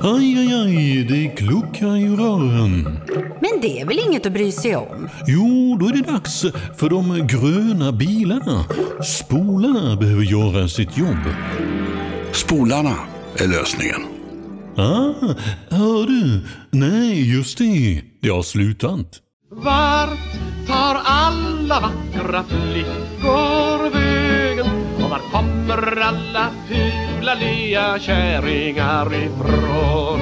Aj, aj, aj, det kluckar i rören. Men det är väl inget att bry sig om? Jo, då är det dags för de gröna bilarna. Spolarna behöver göra sitt jobb. Spolarna är lösningen. Ah, hör du? Nej, just det. Det har slutat. Vart tar alla vackra flickor vägen? Och var kommer alla fula lea kärringar ifrån?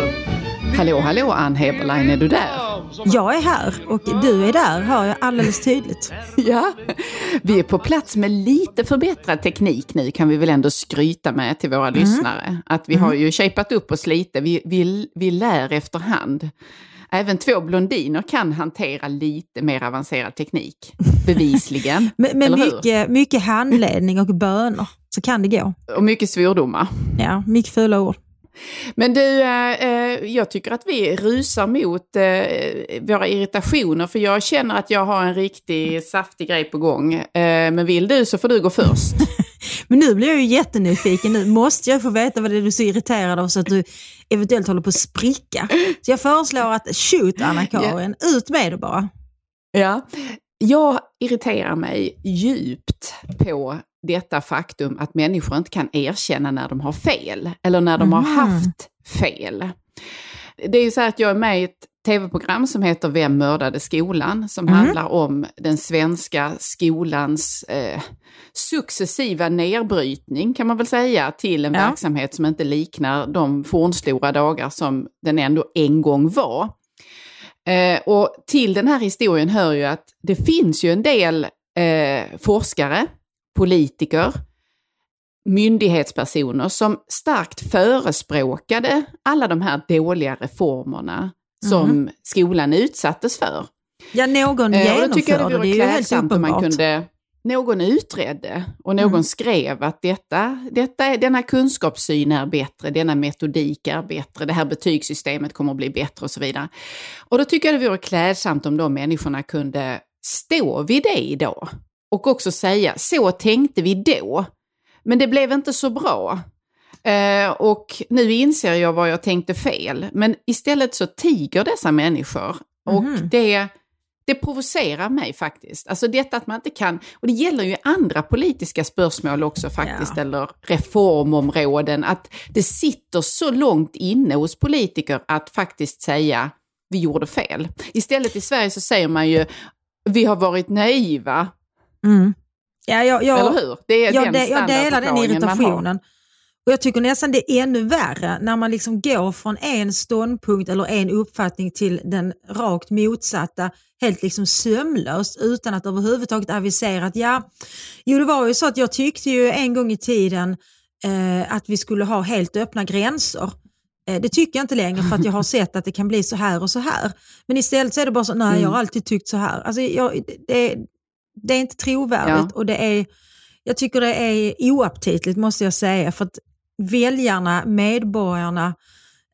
Hallå, hallå Ann Heberlein, är du där? Jag är här och du är där, hör jag alldeles tydligt. Ja, vi är på plats med lite förbättrad teknik nu kan vi väl ändå skryta med till våra Mm. lyssnare. Att vi har ju shapat upp oss lite, vi, vi, vi lär efterhand. Även två blondiner kan hantera lite mer avancerad teknik, bevisligen. Med, hur? mycket, mycket handledning och böner så kan det gå. Och mycket svordomar. Ja, mycket fula ord. Men du, eh, eh, jag tycker att vi rusar mot eh, våra irritationer för jag känner att jag har en riktig saftig grej på gång. Eh, men vill du så får du gå först. Men nu blir jag ju jättenyfiken. Nu måste jag få veta vad det är du är så irriterad av så att du eventuellt håller på att spricka. Så jag föreslår att shoot Anna-Karin, ut med det bara. Ja. Jag irriterar mig djupt på detta faktum att människor inte kan erkänna när de har fel eller när de har Mhm. haft fel. Det är ju så här att jag är med i ett tv-program som heter Vem mördade skolan? Som Mhm. handlar om den svenska skolans eh, successiva nedbrytning kan man väl säga till en Ja. verksamhet som inte liknar de fornstora dagar som den ändå en gång var. Eh, och till den här historien hör ju att det finns ju en del eh, forskare, politiker, myndighetspersoner som starkt förespråkade alla de här dåliga reformerna som skolan utsattes för. Ja, någon Eh, tycker jag det vore det är ju helt om man uppenbart. kunde någon utredde och någon Mm. skrev att detta, detta, denna kunskapssyn är bättre, denna metodik är bättre, det här betygssystemet kommer att bli bättre och så vidare. Och då tycker jag det vore klädsamt om de människorna kunde stå vid det idag. Och också säga, så tänkte vi då, men det blev inte så bra. Eh, och nu inser jag vad jag tänkte fel. Men istället så tiger dessa människor. Och Mhm. det, det provocerar mig faktiskt. Alltså detta att man inte kan, och det gäller ju andra politiska spörsmål också faktiskt, Ja. eller reformområden, att det sitter så långt inne hos politiker att faktiskt säga vi gjorde fel. Istället i Sverige så säger man ju vi har varit naiva, Mm. Ja, jag, jag, eller hur? Det är jag, den de, jag delar den irritationen. Och jag tycker nästan det är ännu värre när man liksom går från en ståndpunkt eller en uppfattning till den rakt motsatta, helt liksom sömlöst utan att överhuvudtaget avisera att ja, jo det var ju så att jag tyckte ju en gång i tiden eh, att vi skulle ha helt öppna gränser. Eh, det tycker jag inte längre för att jag har sett att det kan bli så här och så här. Men istället så är det bara så, nej jag har Mm. alltid tyckt så här. Alltså, jag, det, det är inte trovärdigt Ja. och det är jag tycker det är oaptitligt måste jag säga för att väljarna, medborgarna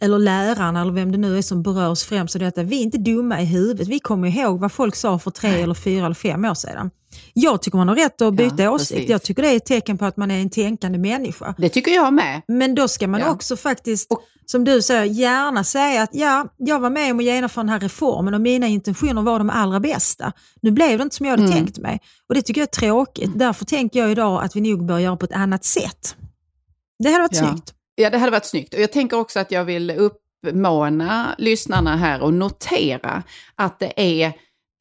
eller lärarna eller vem det nu är som berörs främst av detta, vi är inte dumma i huvudet. Vi kommer ihåg vad folk sa för tre eller fyra eller fem år sedan. Jag tycker man har rätt att byta Ja, åsikt. precis. Jag tycker det är ett tecken på att man är en tänkande människa. Det tycker jag med. Men då ska man Ja. också faktiskt, Och- som du säger, gärna säga att ja, jag var med om att genomföra den här reformen och mina intentioner var de allra bästa. Nu blev det inte som jag hade Mm. tänkt mig. Och det tycker jag är tråkigt. Därför tänker jag idag att vi nog bör göra på ett annat sätt. Det hade varit Ja. snyggt. Ja, det hade varit snyggt. Och jag tänker också att jag vill uppmana lyssnarna här och notera att det är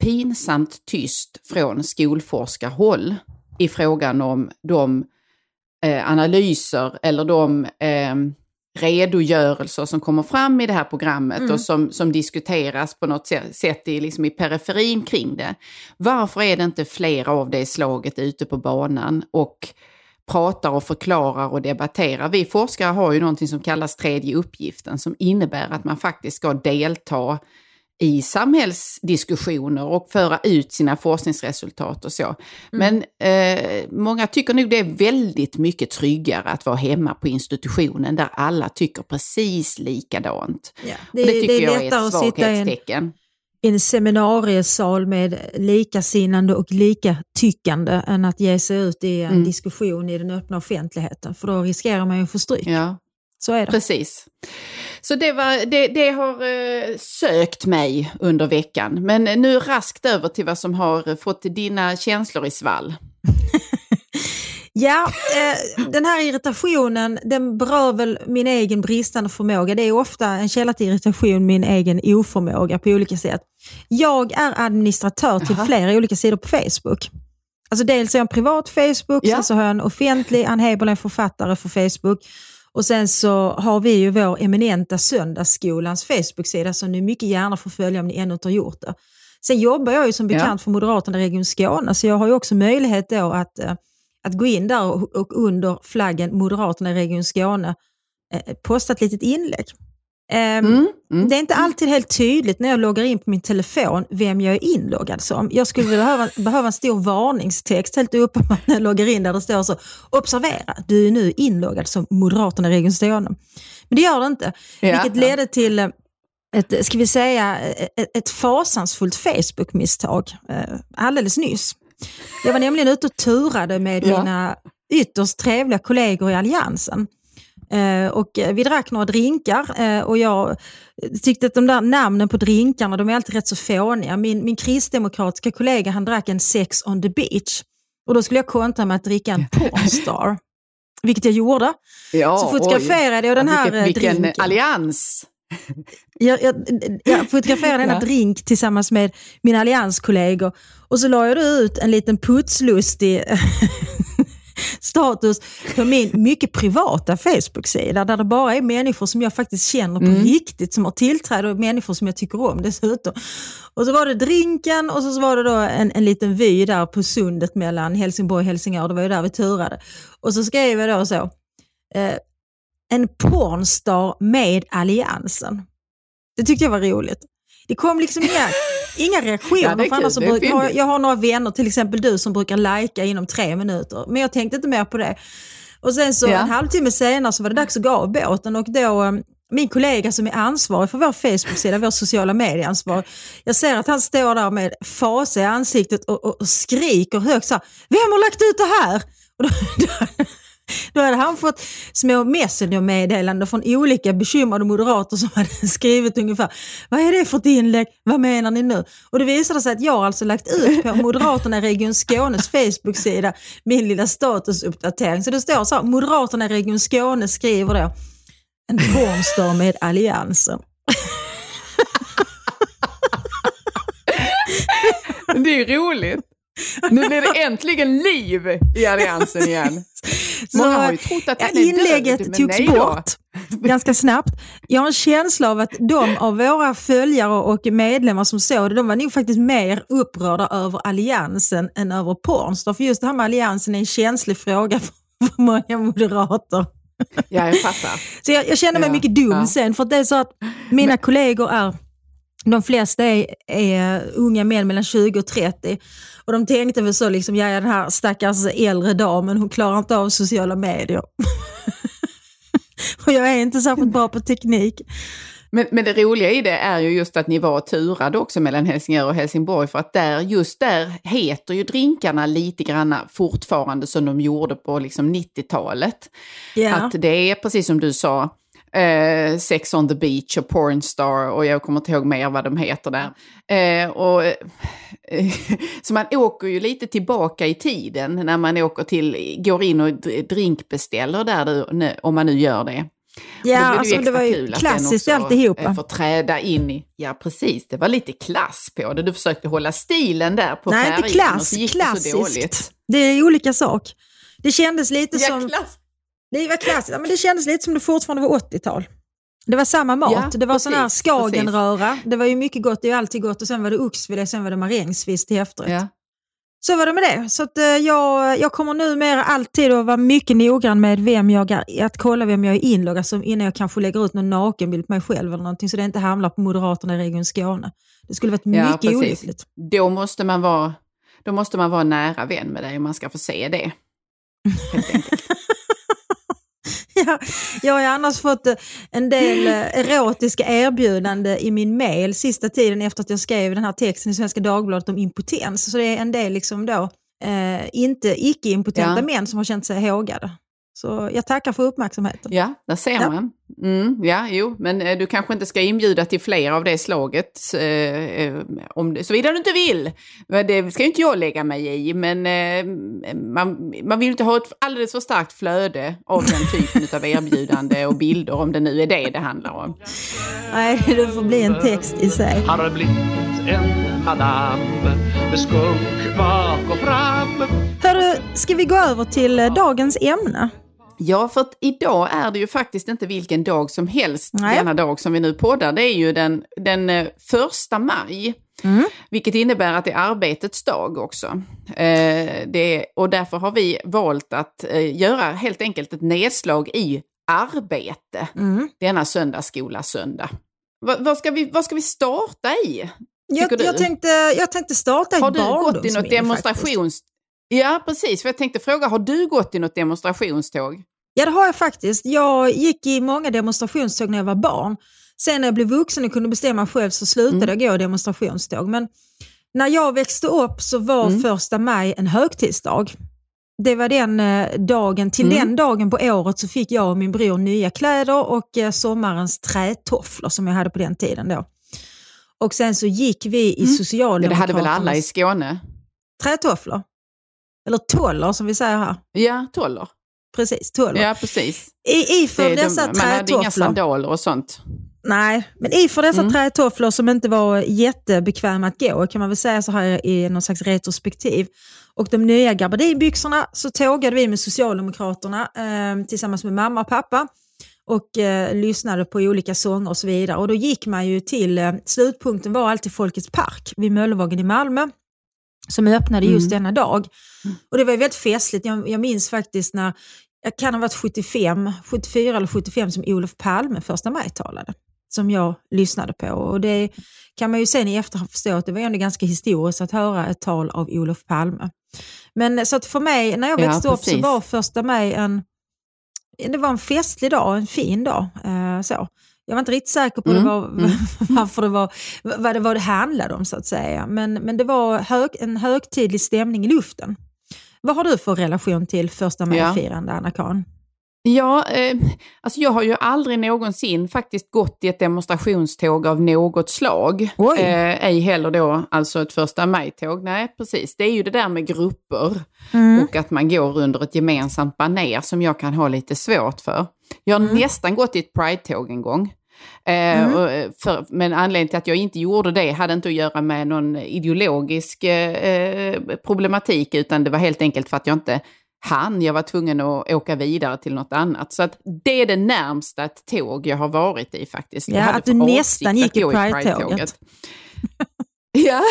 pinsamt tyst från skolforskarhåll i frågan om de eh, analyser eller de eh, redogörelser som kommer fram i det här programmet Mm. och som, som diskuteras på något sätt, i, liksom i periferin kring det. Varför är det inte fler av det slaget ute på banan och pratar och förklarar och debatterar. Vi forskare har ju någonting som kallas tredje uppgiften som innebär att man faktiskt ska delta i samhällsdiskussioner och föra ut sina forskningsresultat och så. Men eh, många tycker nog det är väldigt mycket tryggare att vara hemma på institutionen där alla tycker precis likadant. Ja. Det, och det tycker jag är ett sitta i en, svaghetstecken. En seminariesal med likasinnande och lika tyckande än att ge sig ut i en Mm. diskussion i den öppna offentligheten. För då riskerar man ju att få stryk. Ja. Så är det. Precis. Så det, var, det, det har eh, sökt mig under veckan. Men nu raskt över till vad som har fått dina känslor i svall. Ja, eh, den här irritationen den berör väl min egen bristande förmåga. Det är ofta en källa till irritation, min egen oförmåga på olika sätt. Jag är administratör till Jaha. flera olika sidor på Facebook. Alltså dels har jag en privat Facebook, Ja. sen så har jag en offentlig, Ann Heberlein är författare för Facebook. Och sen så har vi ju vår eminenta Söndagsskolans Facebook-sida som ni mycket gärna får följa om ni ännu inte har gjort det. Sen jobbar jag ju som Ja. bekant för Moderaterna i Region Skåne, så jag har ju också möjlighet då att, eh, att gå in där och, och under flaggen Moderaterna i Region Skåne eh, posta ett litet inlägg. Ehm, Mm, mm. Det är inte alltid helt tydligt när jag loggar in på min telefon vem jag är inloggad som. Jag skulle behöva, behöva en stor varningstext helt uppenbart när jag loggar in där det står så Observera, du är nu inloggad som Moderaterna i Region Skåne. Men det gör det inte. Ja, Vilket ledde till eh, ett, ska vi säga, ett, ett fasansfullt Facebook-misstag eh, alldeles nyss. Jag var nämligen ute och turade med Ja. mina ytterst trevliga kollegor i Alliansen. Eh, och eh, vi drack några drinkar eh, och jag tyckte att de där namnen på drinkarna de är alltid rätt så fåniga. Min, min kristdemokratiska kollega han drack en Sex on the beach och då skulle jag kontra med att dricka en Pornstar. Vilket jag gjorde. Ja, Så fotograferade jag den här vilken, eh, vilken drinken. allians! Jag, jag, jag fotograferade denna Ja. drink tillsammans med mina allianskollegor och så la jag ut en liten putslustig status på min mycket privata Facebook-sida där det bara är människor som jag faktiskt känner på Mm. riktigt som har tillträde och människor som jag tycker om dessutom. Och så var det drinken och så var det då en, en liten vy där på sundet mellan Helsingborg och Helsingör, det var ju där vi turade. Och så skrev jag då så, eh, en pornstar med alliansen. Det tyckte jag var roligt. Det kom liksom inga, inga reaktioner. Ja, för annars är brukar, jag, har några vänner, till exempel du, som brukar lajka inom tre minuter. Men jag tänkte inte mer på det. Och sen så Ja. en halvtimme senare så var det dags att gå av båten och då eh, min kollega som är ansvarig för vår Facebook-sida, vår sociala medieansvar, jag ser att han står där med fasa i ansiktet och, och, och skriker högt så här, Vem har lagt ut det här? Och då, då, då hade han fått små messengermeddelanden från olika bekymrade moderater som hade skrivit ungefär Vad är det för ett inlägg? Vad menar ni nu? Och det visade sig att jag har alltså lagt ut på Moderaterna i Region Skånes Facebook-sida min lilla statusuppdatering. Så det står så här, Moderaterna i Region Skåne skriver då en pornstar med alliansen. Det är ju roligt. Nu blir det äntligen liv i alliansen igen. Många har ju trott att ja, den är inlägget död, men togs bort ganska snabbt. Jag har en känsla av att de av våra följare och medlemmar som såg det, de var nog faktiskt mer upprörda över alliansen än över Pornstar. För just det här med alliansen är en känslig fråga för många moderater. Ja, jag fattar. Så jag, jag kände mig Ja, mycket dum ja. sen, för det är så att mina kollegor är, de flesta är, är unga män mellan 20 och 30. Och de tänkte väl så, liksom, ja, den här stackars äldre damen, hon klarar inte av sociala medier. och jag är inte särskilt bra på teknik. Men, men det roliga i det är ju just att ni var turade också mellan Helsingör och Helsingborg för att där, just där heter ju drinkarna lite grann fortfarande som de gjorde på liksom 90-talet. Ja. Att det är precis som du sa, eh, Sex on the beach och Pornstar och jag kommer inte ihåg mer vad de heter där. Eh, och, eh, så man åker ju lite tillbaka i tiden när man åker till, går in och dr- drinkbeställer där, du, om man nu gör det. Ja, blir alltså, det var ju att klassiskt alltihopa. eh, Får träda in i, ja precis, det var lite klass på det. Du försökte hålla stilen där på Nej, inte och klass, så gick det så klassiskt. dåligt. Det är olika sak. Det kändes lite Ja, som... klass. Det var klassiskt, ja, men det kändes lite som det fortfarande var 80-tal. Det var samma mat. Ja, det var sån här precis, skagenröra. Det var ju mycket gott, det är ju alltid gott. Och sen var det oxfilé, sen var det marängsviss till efterrätt. Ja. Så var det med det. Så att, eh, jag, jag kommer numera alltid att vara mycket noggrann med vem jag är, att kolla vem jag är inloggad som innan jag kanske lägger ut någon nakenbild på mig själv eller någonting så det inte hamnar på Moderaterna i Region Skåne. Det skulle varit Ja, mycket precis. olyckligt. Då måste man vara då måste man vara nära vän med dig om man ska få se det. Helt enkelt. Ja, jag har ju annars fått eh, en del eh, erotiska erbjudanden i min mail sista tiden efter att jag skrev den här texten i Svenska Dagbladet om impotens. Så det är en del liksom då, eh, inte icke-impotenta Ja. män som har känt sig hågade. Så jag tackar för uppmärksamheten. Ja, där ser Ja. man. Mm, ja, jo, men eh, du kanske inte ska inbjuda till fler av det slaget, eh, eh, om såvida du inte vill. Det ska ju inte jag lägga mig i, men eh, man, man vill inte ha ett alldeles för starkt flöde av den typen av erbjudande och bilder, om det nu är det det handlar om. Nej, det får bli en text i sig. Har blivit en madam med skunk bak och fram Hörru, ska vi gå över till eh, dagens ämne? Ja, för att idag är det ju faktiskt inte vilken dag som helst, Nej. denna dag som vi nu poddar. Det är ju den, den eh, första maj. Mm. Vilket innebär att det är arbetets dag också. Eh, det, och därför har vi valt att eh, göra helt enkelt ett nedslag i arbete Mm. denna söndagsskola söndag. Va, vad, ska vi, vad ska vi starta i? Jag, jag, tänkte, jag tänkte starta Har ett du gått i något faktiskt. demonstrations... Ja, precis. För jag tänkte fråga, har du gått i något demonstrationståg? Ja, det har jag faktiskt. Jag gick i många demonstrationståg när jag var barn. Sen när jag blev vuxen och kunde bestämma själv så slutade Mm. jag gå i demonstrationståg. Men när jag växte upp så var Mm. första maj en högtidsdag. Det var den eh, dagen, till Mm. den dagen på året så fick jag och min bror nya kläder och eh, sommarens trätofflor som jag hade på den tiden då. Och sen så gick vi i Mm. Socialdemokraternas... det hade väl alla i Skåne? Trätofflor. Eller toller som vi säger här. Ja, toller. Precis, toller. Ja, precis. I, iför Det, dessa de, man hade inga sandaler och sånt. Nej, men iför dessa Mm. trätofflor som inte var jättebekväma att gå, kan man väl säga så här i någon slags retrospektiv, och de nya gabardinbyxorna så tågade vi med Socialdemokraterna eh, tillsammans med mamma och pappa och eh, lyssnade på olika sånger och så vidare. Och då gick man ju till, eh, slutpunkten var alltid Folkets park vid Möllevågen i Malmö som öppnade just Mm. denna dag. Och det var ju väldigt festligt. Jag, jag minns faktiskt när, jag kan ha varit 75, 74 eller 75 som Olof Palme första maj talade. Som jag lyssnade på. Och det kan man ju sen i efterhand förstå att det var ändå ganska historiskt att höra ett tal av Olof Palme. Men så att för mig, när jag Ja, växte upp så var första maj en, det var en festlig dag, en fin dag. Eh, så. Jag var inte riktigt säker på Mm, det var, mm. varför det var, vad det var det handlade om så att säga. Men, men det var hög, en högtidlig stämning i luften. Vad har du för relation till första maj-firande, Anna-Karin? Ja, eh, alltså jag har ju aldrig någonsin faktiskt gått i ett demonstrationståg av något slag. Eh, ej heller då alltså ett första maj-tåg. Nej, precis. Det är ju det där med grupper Mm. och att man går under ett gemensamt baner som jag kan ha lite svårt för. Jag har Mm. nästan gått i ett Pride-tåg en gång. Eh, och, eh, för, men anledningen till att jag inte gjorde det hade inte att göra med någon ideologisk eh, eh, problematik utan det var helt enkelt för att jag inte hann. Jag var tvungen att åka vidare till något annat. Så att det är det närmsta ett tåg jag har varit i faktiskt. Ja, att du nästan gick i Pride-tåget. Ja,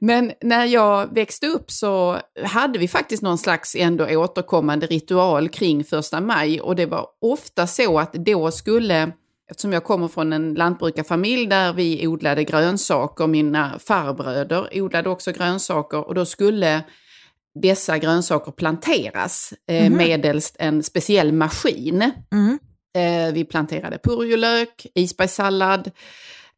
men när jag växte upp så hade vi faktiskt någon slags ändå återkommande ritual kring första maj och det var ofta så att då skulle, eftersom jag kommer från en lantbrukarfamilj där vi odlade grönsaker, mina farbröder odlade också grönsaker och då skulle dessa grönsaker planteras Mhm. medelst en speciell maskin. Mm. Eh, vi planterade purjolök, isbergssallad,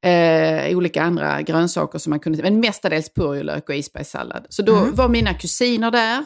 eh, olika andra grönsaker som man kunde, men mestadels purjolök och isbergssallad. Så då Mm. var mina kusiner där.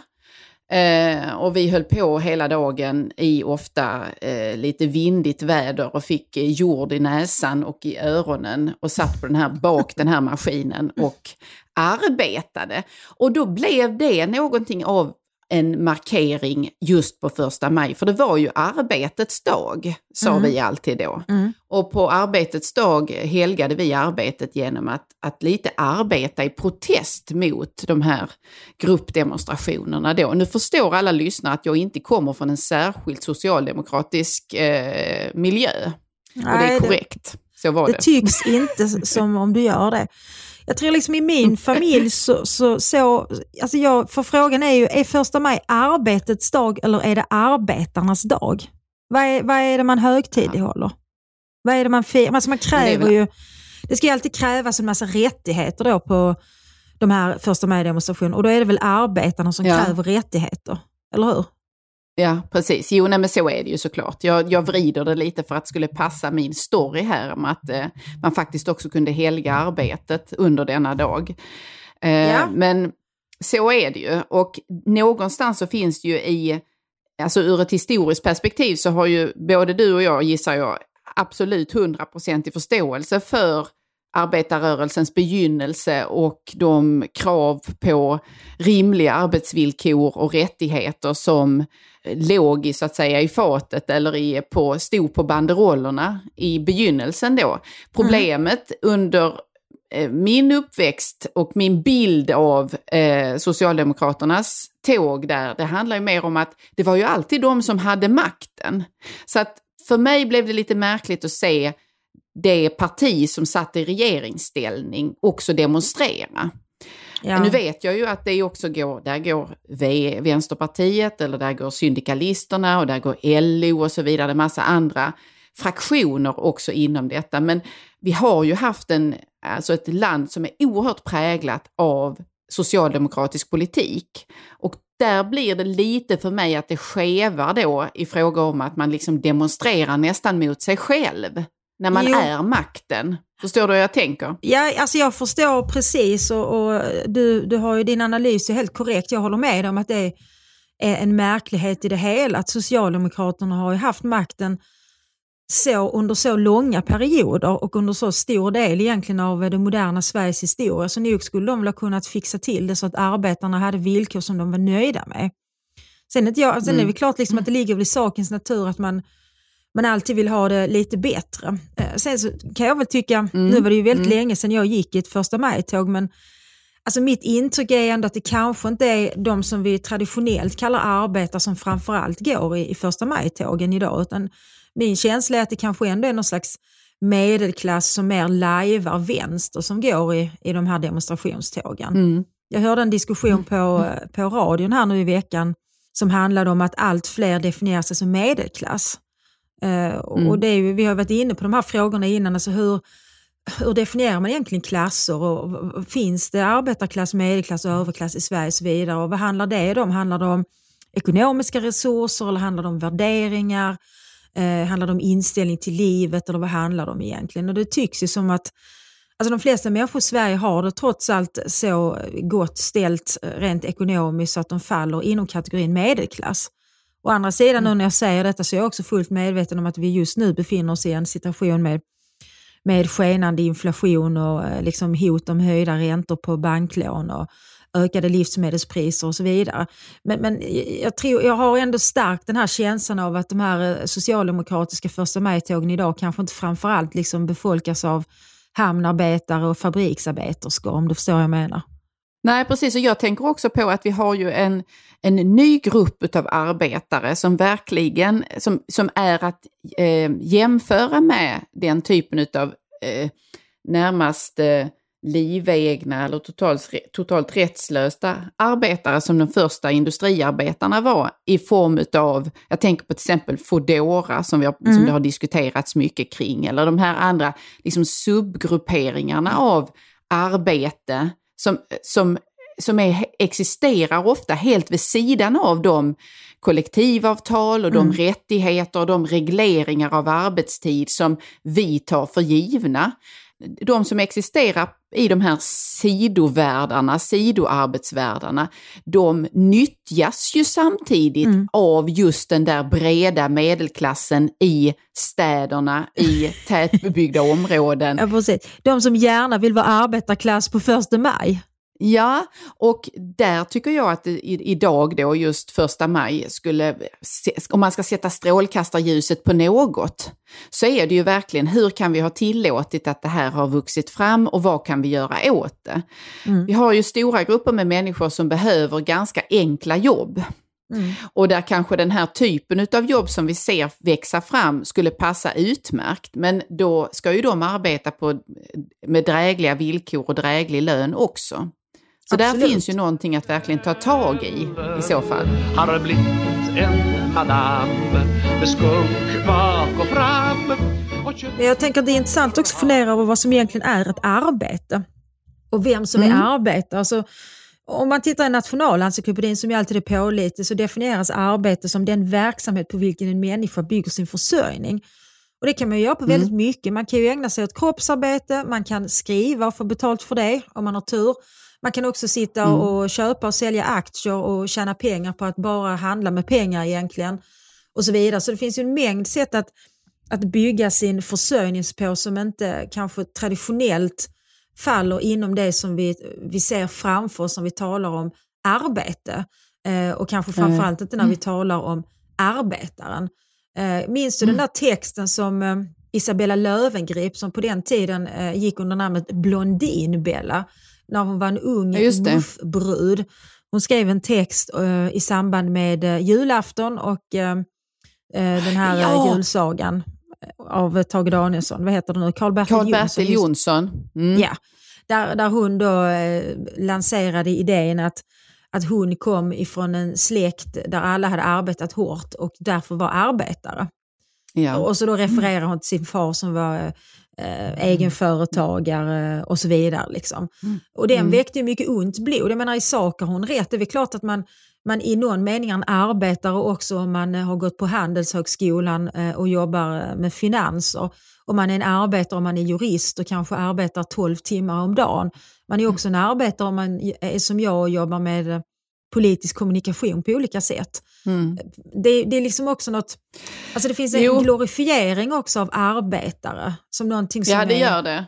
Eh, och vi höll på hela dagen i ofta eh, lite vindigt väder och fick eh, jord i näsan och i öronen och satt på den här, bak den här maskinen och arbetade. Och då blev det någonting av en markering just på första maj, för det var ju arbetets dag, sa Mm. vi alltid då. Mm. Och på arbetets dag helgade vi arbetet genom att, att lite arbeta i protest mot de här gruppdemonstrationerna då. Nu förstår alla lyssnare att jag inte kommer från en särskilt socialdemokratisk eh, miljö. och det Nej, är korrekt. Så var det. Det tycks inte som om du gör det. Jag tror liksom i min familj så, så, så alltså jag, för frågan är ju, är första maj arbetets dag eller är det arbetarnas dag? Vad är, vad är det man högtidlighåller? Vad är det man firar? Alltså man det kräver väl- ju, det ska ju alltid krävas en massa rättigheter då på de här första maj-demonstrationerna och då är det väl arbetarna som Ja. kräver rättigheter, eller hur? Ja, precis. Jo, nej, men så är det ju såklart. Jag, jag vrider det lite för att det skulle passa min story här om att eh, man faktiskt också kunde helga arbetet under denna dag. Eh, Ja. Men så är det ju. Och någonstans så finns det ju i alltså ur ett historiskt perspektiv så har ju både du och jag, gissar jag, absolut 100% i förståelse för arbetarrörelsens begynnelse och de krav på rimliga arbetsvillkor och rättigheter som låg i, så att säga, i fatet eller i, på, stod på banderollerna i begynnelsen då. Problemet under eh, min uppväxt och min bild av eh, Socialdemokraternas tåg där, det handlar ju mer om att det var ju alltid de som hade makten. Så att för mig blev det lite märkligt att se det parti som satt i regeringsställning också demonstrera. Ja. Nu vet jag ju att det också går, där går v, Vänsterpartiet eller där går Syndikalisterna och där går LO och så vidare, en massa andra fraktioner också inom detta. Men vi har ju haft en, alltså ett land som är oerhört präglat av socialdemokratisk politik. Och där blir det lite för mig att det skevar då i fråga om att man liksom demonstrerar nästan mot sig själv när man Jo. är makten. Förstår du hur jag tänker? Ja, alltså jag förstår precis och, och du, du har ju din analys är helt korrekt. Jag håller med om att det är en märklighet i det hela att Socialdemokraterna har ju haft makten så under så långa perioder och under så stor del egentligen av det moderna Sveriges historia. Så nog skulle de väl ha kunnat fixa till det så att arbetarna hade villkor som de var nöjda med. Sen, är jag, sen är det klart liksom att det ligger väl i sakens natur att man, man alltid vill ha det lite bättre. Eh, Sen så kan jag väl tycka, nu var det ju väldigt länge sedan jag gick i ett första maj-tåg, men alltså mitt intryck är ändå att det kanske inte är de som vi traditionellt kallar arbetare som framförallt går i, i första maj-tågen idag, utan min känsla är att det kanske ändå är någon slags medelklass som mer lajvar vänster som går i, i de här demonstrationstågen. Mm. Jag hörde en diskussion på, på radion här nu i veckan som handlade om att allt fler definierar sig som medelklass. Och Mm. det är vi har varit inne på de här frågorna innan, alltså hur, hur definierar man egentligen klasser? Och, och- och finns det arbetarklass, medelklass och överklass i Sverige och så vidare? Och vad handlar det om? Handlar det om ekonomiska resurser eller handlar det om värderingar? Eh, handlar det om inställning till livet eller vad handlar det om egentligen? Och det tycks ju som att Alltså de flesta människor i Sverige har det trots allt så gott ställt eh, rent ekonomiskt så att de faller inom kategorin medelklass. Å andra sidan nu när jag säger detta så är jag också fullt medveten om att vi just nu befinner oss i en situation med, med skenande inflation och eh, liksom hot om höjda räntor på banklån och ökade livsmedelspriser och så vidare. Men, men jag, tror, jag har ändå starkt den här känslan av att de här eh, socialdemokratiska första maj-tågen idag kanske inte framförallt liksom befolkas av hamnarbetare och fabriksarbeterskor om du förstår vad jag menar. Nej, precis. Och jag tänker också på att vi har ju en, en ny grupp av arbetare som verkligen som, som är att eh, jämföra med den typen av eh, närmast eh, livegna eller totalt, totalt rättslösa arbetare som de första industriarbetarna var i form av, jag tänker på till exempel Foodora som, vi har, som det har diskuterats mycket kring, eller de här andra liksom subgrupperingarna av arbete som, som, som är, existerar ofta helt vid sidan av de kollektivavtal och de rättigheter och de regleringar av arbetstid som vi tar för givna. De som existerar i de här sidovärldarna, sidoarbetsvärldarna, de nyttjas ju samtidigt av just den där breda medelklassen i städerna, i tätbebyggda områden. Ja, precis. De som gärna vill vara arbetarklass på första maj. Ja, och där tycker jag att det i- idag då, just första maj, skulle, om man ska sätta strålkastarljuset på något, så är det ju verkligen hur kan vi ha tillåtit att det här har vuxit fram och vad kan vi göra åt det? Vi har ju stora grupper med människor som behöver ganska enkla jobb. Och där kanske den här typen av jobb som vi ser växa fram skulle passa utmärkt. Men då ska ju de arbeta på, med drägliga villkor och dräglig lön också. Så där Absolut. finns ju någonting att verkligen ta tag i i så fall. Har blivit en madam med skunk bak och fram Men jag tänker att det är intressant också att fundera över vad som egentligen är ett arbete. Och vem som är arbetare. Alltså, om man tittar i Nationalencyklopedin som ju alltid är pålitlig så definieras arbete som den verksamhet på vilken en människa bygger sin försörjning. Och Det kan man ju göra på väldigt mycket. Man kan ju ägna sig åt kroppsarbete, man kan skriva och få betalt för det om man har tur. Man kan också sitta Mm. och köpa och sälja aktier och tjäna pengar på att bara handla med pengar egentligen. Och så vidare. Så det finns ju en mängd sätt att, att bygga sin försörjning på som inte kanske traditionellt faller inom det som vi, vi ser framför oss när vi talar om arbete. Eh, och kanske framförallt inte när vi talar om arbetaren. Eh, minns du den där texten som eh, Isabella Löwengrip som på den tiden eh, gick under namnet Blondinbella när hon var en ung Ja, muffbrud. Hon skrev en text eh, i samband med eh, julafton och eh, den här Ja. julsagan av Tage Danielsson. Vad heter det nu? Karl-Bertil Jonsson. Jonsson. Mm. Ja, där, där hon då lanserade idén att, att hon kom ifrån en släkt där alla hade arbetat hårt och därför var arbetare. Ja. Och så då refererar hon till sin far som var eh, egenföretagare och så vidare. Liksom. Och den Mm. väckte mycket ont blod. Jag menar i sak har hon rätt. Det är väl klart att man, man i någon mening är en arbetare också om man eh, har gått på Handelshögskolan eh, och jobbar eh, med finanser. Om man är en arbetare om man är jurist och kanske arbetar 12 timmar om dagen. Man är också en arbetare om man är som jag och jobbar med politisk kommunikation på olika sätt Mm. det, det är liksom också något, alltså det finns en Jo. glorifiering också av arbetare som någonting som ja, det är, gör det.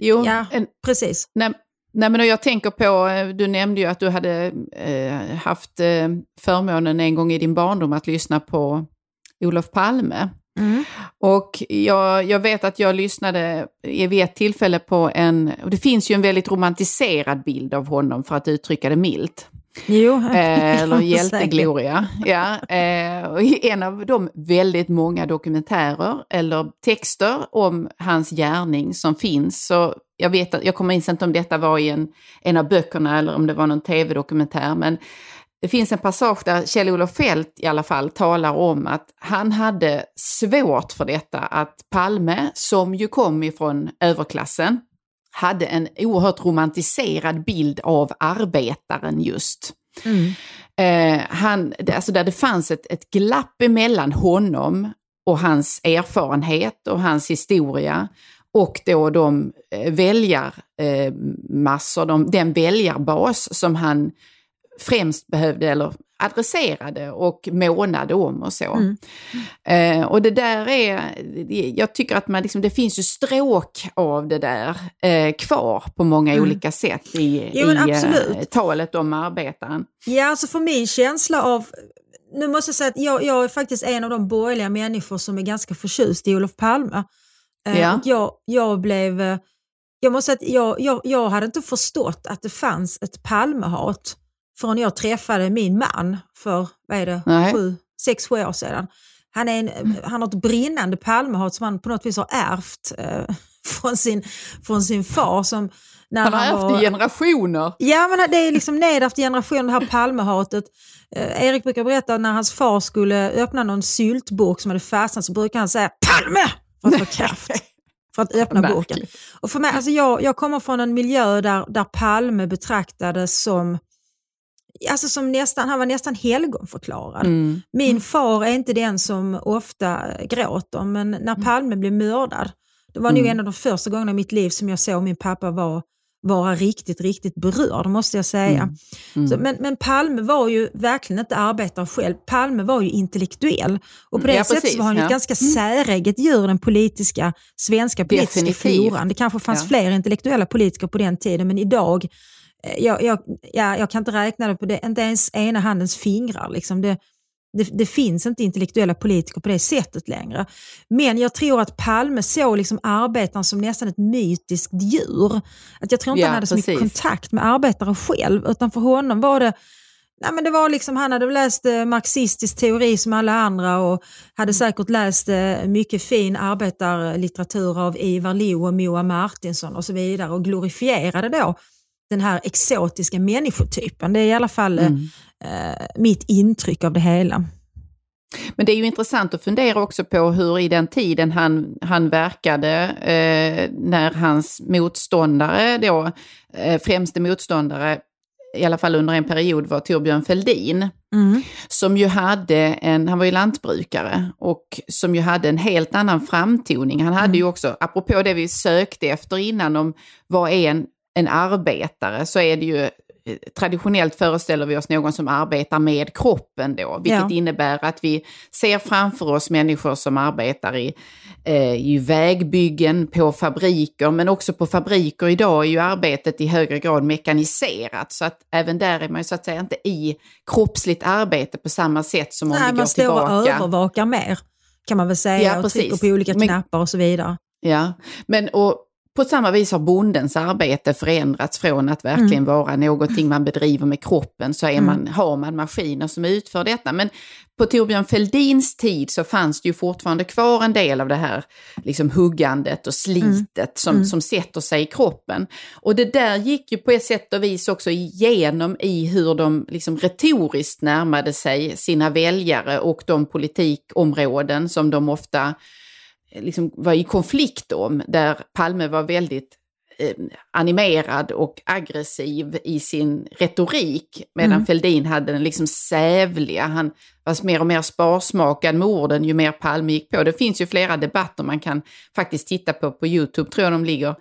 Jo, Ja. en, Precis. Nej, nej men jag tänker på, eh, du nämnde ju att du hade eh, haft eh, förmånen en gång i din barndom att lyssna på Olof Palme. Mm. Och jag, jag vet att jag lyssnade i- vid ett tillfälle på en, och det finns ju en väldigt romantiserad bild av honom för att uttrycka det milt. Jo, Eh, eller hjältegloria. Ja, eh, och en av de väldigt många dokumentärer eller texter om hans gärning som finns. Så jag, vet, att- jag kommer inte om detta var i en, en av böckerna eller om det var någon tv-dokumentär. Men det finns en passage där Kjell-Olof Feldt i alla fall talar om att han hade svårt för detta att Palme, som ju kom ifrån överklassen, hade en oerhört romantiserad bild av arbetaren just. Mm. Eh, han, det- alltså där det fanns ett, ett glapp emellan honom och hans erfarenhet och hans historia och då de eh, väljarmassor, eh, de, den väljarbas som han främst behövde eller adresserade och månade om och så. Mm. Eh, och det där är, jag tycker att man liksom, det finns ju stråk av det där eh, kvar på många Mm. olika sätt i, Jo, i eh, talet om arbetaren. Ja, alltså för min känsla av, nu måste jag säga att jag, jag är faktiskt en av de borgerliga människor som är ganska förtjust i Olof Palme. Eh, Ja. och jag, jag blev, eh, jag måste säga att jag, jag, jag hade inte förstått att det fanns ett Palmehat förrän jag träffade min man för, vad är det, Nej. sju, sex, sju år sedan. Han, är en, han har ett brinnande Palmehat som han på något vis har ärvt eh, från, sin, från sin far. Som, när Han har ärvt var- i generationer. Ja, men det är liksom nedärvt i generationen, det här Palmehatet. Eh, Erik brukar berätta att när hans far skulle öppna någon syltburk som hade fastnat så brukar han säga Palme! För att få kraft. För att öppna burken. Och för mig, alltså jag, jag kommer från en miljö där, där Palme betraktades som Alltså som nästan, han var nästan helgonförklarad. Mm. Min far är inte den som ofta gråter, men när Palme blev mördad, det var nog Mm. en av de första gångerna i mitt liv som jag såg min pappa vara, vara riktigt, riktigt berörd, måste jag säga. Mm. Mm. Så, men, men Palme var ju verkligen inte arbetare själv. Palme var ju intellektuell. Och på det Ja, sättet precis, var han ja. ett ganska säräget djur, den politiska, svenska politiska Definitivt. floran. Det kanske fanns Ja. fler intellektuella politiker på den tiden, men idag, jag, jag, ja, jag kan inte räkna det på det, inte ens ena handens fingrar. Liksom. Det, det, det finns inte intellektuella politiker på det sättet längre. Men jag tror att Palme såg liksom arbetaren som nästan ett mytiskt djur. Att jag tror inte Ja, han hade så mycket precis. kontakt med arbetare själv, utan för honom var det Nej, men det var liksom, han hade läst eh, marxistisk teori som alla andra och hade säkert läst eh, mycket fin arbetarlitteratur av Ivar Lo och Moa Martinsson och så vidare och glorifierade då den här exotiska människotypen. Det är i alla fall Mm. eh, mitt intryck av det hela. Men det är ju intressant att fundera också på hur i den tiden han, han verkade, eh, när hans motståndare då, eh, främste motståndare, i alla fall under en period, var Torbjörn Fälldin. Mm. Som ju hade en, han var ju lantbrukare, och som ju hade en helt annan framtoning. Han hade Mm. ju också, apropå det vi sökte efter innan om vad är en en arbetare så är det ju traditionellt föreställer vi oss någon som arbetar med kroppen då, vilket Ja. innebär att vi ser framför oss människor som arbetar i, eh, i vägbyggen, på fabriker, men också på fabriker idag är ju arbetet i högre grad mekaniserat, så att även där är man ju så att säga inte i kroppsligt arbete på samma sätt som om Nej, vi går man står och tillbaka. övervakar mer kan man väl säga Ja, och precis. trycker på olika Men- knappar och så vidare. Ja, men och på samma vis har bondens arbete förändrats från att verkligen vara någonting man bedriver med kroppen, så är man, har man maskiner som utför detta. Men på Torbjörn Fälldins tid så fanns det ju fortfarande kvar en del av det här liksom huggandet och slitet som, som sätter sig i kroppen. Och det där gick ju på ett sätt och vis också igenom i hur de liksom retoriskt närmade sig sina väljare och de politikområden som de ofta liksom var i konflikt om, där Palme var väldigt eh, animerad och aggressiv i sin retorik, medan Mm. Fälldin hade den liksom sävliga, han var mer och mer sparsmakad med orden ju mer Palme gick på. Det finns ju flera debatter man kan faktiskt titta på på YouTube, tror jag de ligger,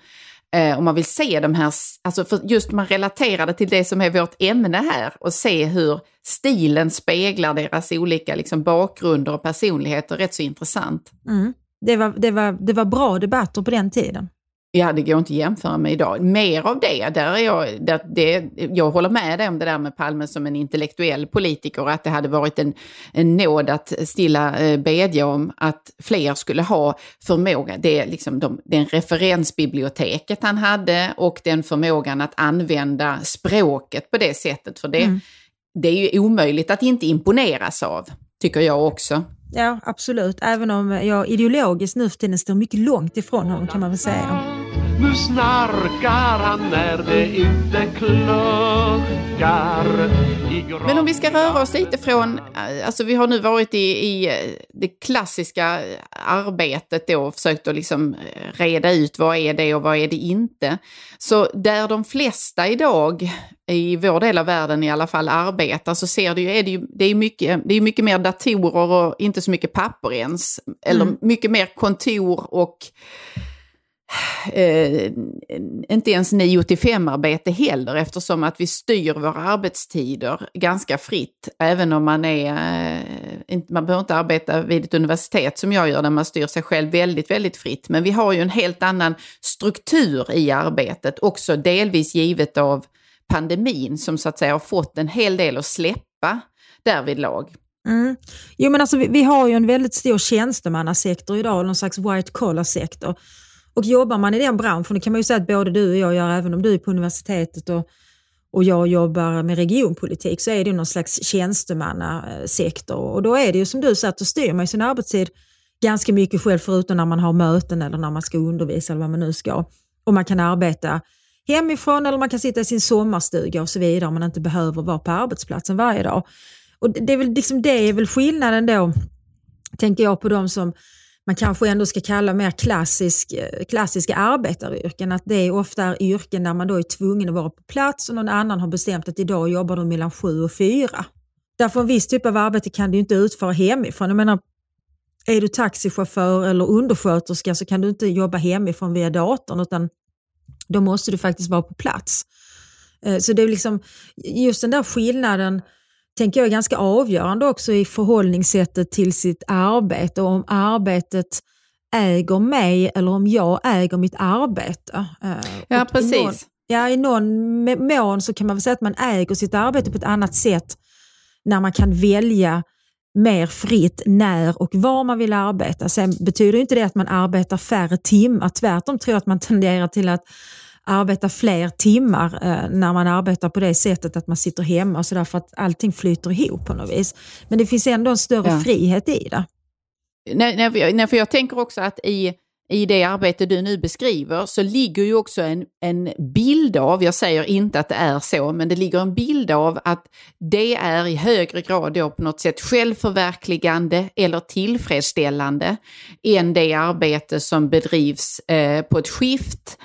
eh, om man vill se de här, alltså för just man relaterar det till det som är vårt ämne här och se hur stilen speglar deras olika liksom, bakgrunder och personligheter, rätt så intressant. Mm. Det, var, det, var, det var bra debatter på den tiden. Ja, det går inte att jämföra med idag. Mer av det, där är jag, där, det, jag håller med dig om det där med Palme som en intellektuell politiker, att det hade varit en, en nåd att stilla eh, bedja om att fler skulle ha förmåga, det är liksom de, den referensbiblioteket han hade och den förmågan att använda språket på det sättet, för det, det är ju omöjligt att inte imponeras av, tycker jag också. Ja, absolut. Även om jag ideologiskt nu för tiden står mycket långt ifrån honom kan man väl säga. Nu snarkar han när det inte kluckar i Men om vi ska röra oss lite från, eh, alltså vi har nu varit i, i eh, det klassiska arbetet då och försökt att liksom eh, reda ut vad är det och vad är det inte. Så där de flesta idag, i vår del av världen i alla fall, arbetar så ser det ju, är det ju, det är mycket, det är mycket mer datorer och inte så mycket papper ens. Eller Mm. mycket mer kontor och eh, inte ens 9 till 5 arbete heller eftersom att vi styr våra arbetstider ganska fritt. Även om man är, eh, man behöver inte arbeta vid ett universitet som jag gör där man styr sig själv väldigt, väldigt fritt. Men vi har ju en helt annan struktur i arbetet, också delvis givet av pandemin som så att säga har fått en hel del att släppa därvidlag. Mm. Jo, men alltså, vi, vi har ju en väldigt stor tjänstemannasektor idag, någon slags white collar sektor. Och jobbar man i den branschen, det kan man ju säga att både du och jag gör, även om du är på universitetet och, och jag jobbar med regionpolitik, så är det någon slags tjänstemannasektor. Och då är det ju som du säger, att då styr man ju sin arbetstid ganska mycket själv, förutom när man har möten eller när man ska undervisa eller vad man nu ska. Och man kan arbeta hemifrån eller man kan sitta i sin sommarstuga och så vidare om man inte behöver vara på arbetsplatsen varje dag. Och det, är väl liksom, det är väl skillnaden då, tänker jag, på de som man kanske ändå ska kalla mer klassisk, eh, klassiska arbetaryrken. Att det är ofta är yrken där man då är tvungen att vara på plats och någon annan har bestämt att idag jobbar du mellan sju och fyra. Därför en viss typ av arbete kan du inte utföra hemifrån. Jag menar, är du taxichaufför eller undersköterska så kan du inte jobba hemifrån via datorn utan då måste du faktiskt vara på plats. Eh, Så det är liksom just den där skillnaden tänker jag är ganska avgörande också i förhållningssättet till sitt arbete och om arbetet äger mig eller om jag äger mitt arbete. Eh, Ja, och i precis. Någon, ja, i någon mån så kan man väl säga att man äger sitt arbete på ett annat sätt när man kan välja mer fritt när och var man vill arbeta. Sen betyder inte det att man arbetar färre timmar. Tvärtom tror jag att man tenderar till att arbeta fler timmar eh, när man arbetar på det sättet att man sitter hemma och så där för att allting flyter ihop på något vis. Men det finns ändå en större Ja. frihet i det. Nej, nej, för jag- nej, för jag tänker också att i, i det arbete du nu beskriver så ligger ju också en, en bild av, jag säger inte att det är så, men det ligger en bild av att det är i högre grad då på något sätt självförverkligande eller tillfredsställande än det arbete som bedrivs eh, på ett skift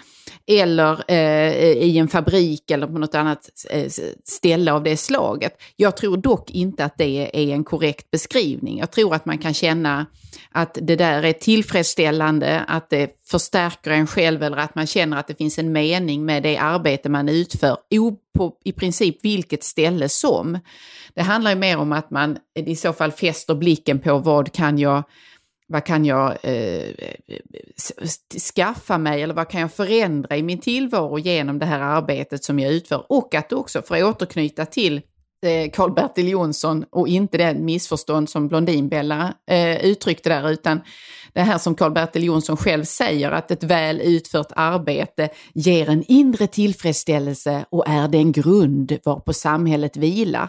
eller eh, i en fabrik eller på något annat eh, ställe av det slaget. Jag tror dock inte att det är en korrekt beskrivning. Jag tror att man kan känna att det där är tillfredsställande, att det förstärker en själv eller att man känner att det finns en mening med det arbete man utför, på i princip vilket ställe som. Det handlar ju mer om att man i så fall fäster blicken på vad kan jag vad kan jag eh, skaffa mig eller vad kan jag förändra i min tillvaro genom det här arbetet som jag utför? Och att också, för att återknyta till eh, Karl-Bertil Jonsson och inte det missförstånd som Blondinbella eh, uttryckte där, utan det här som Karl-Bertil Jonsson själv säger, att ett väl utfört arbete ger en inre tillfredsställelse och är den grund varpå samhället vilar.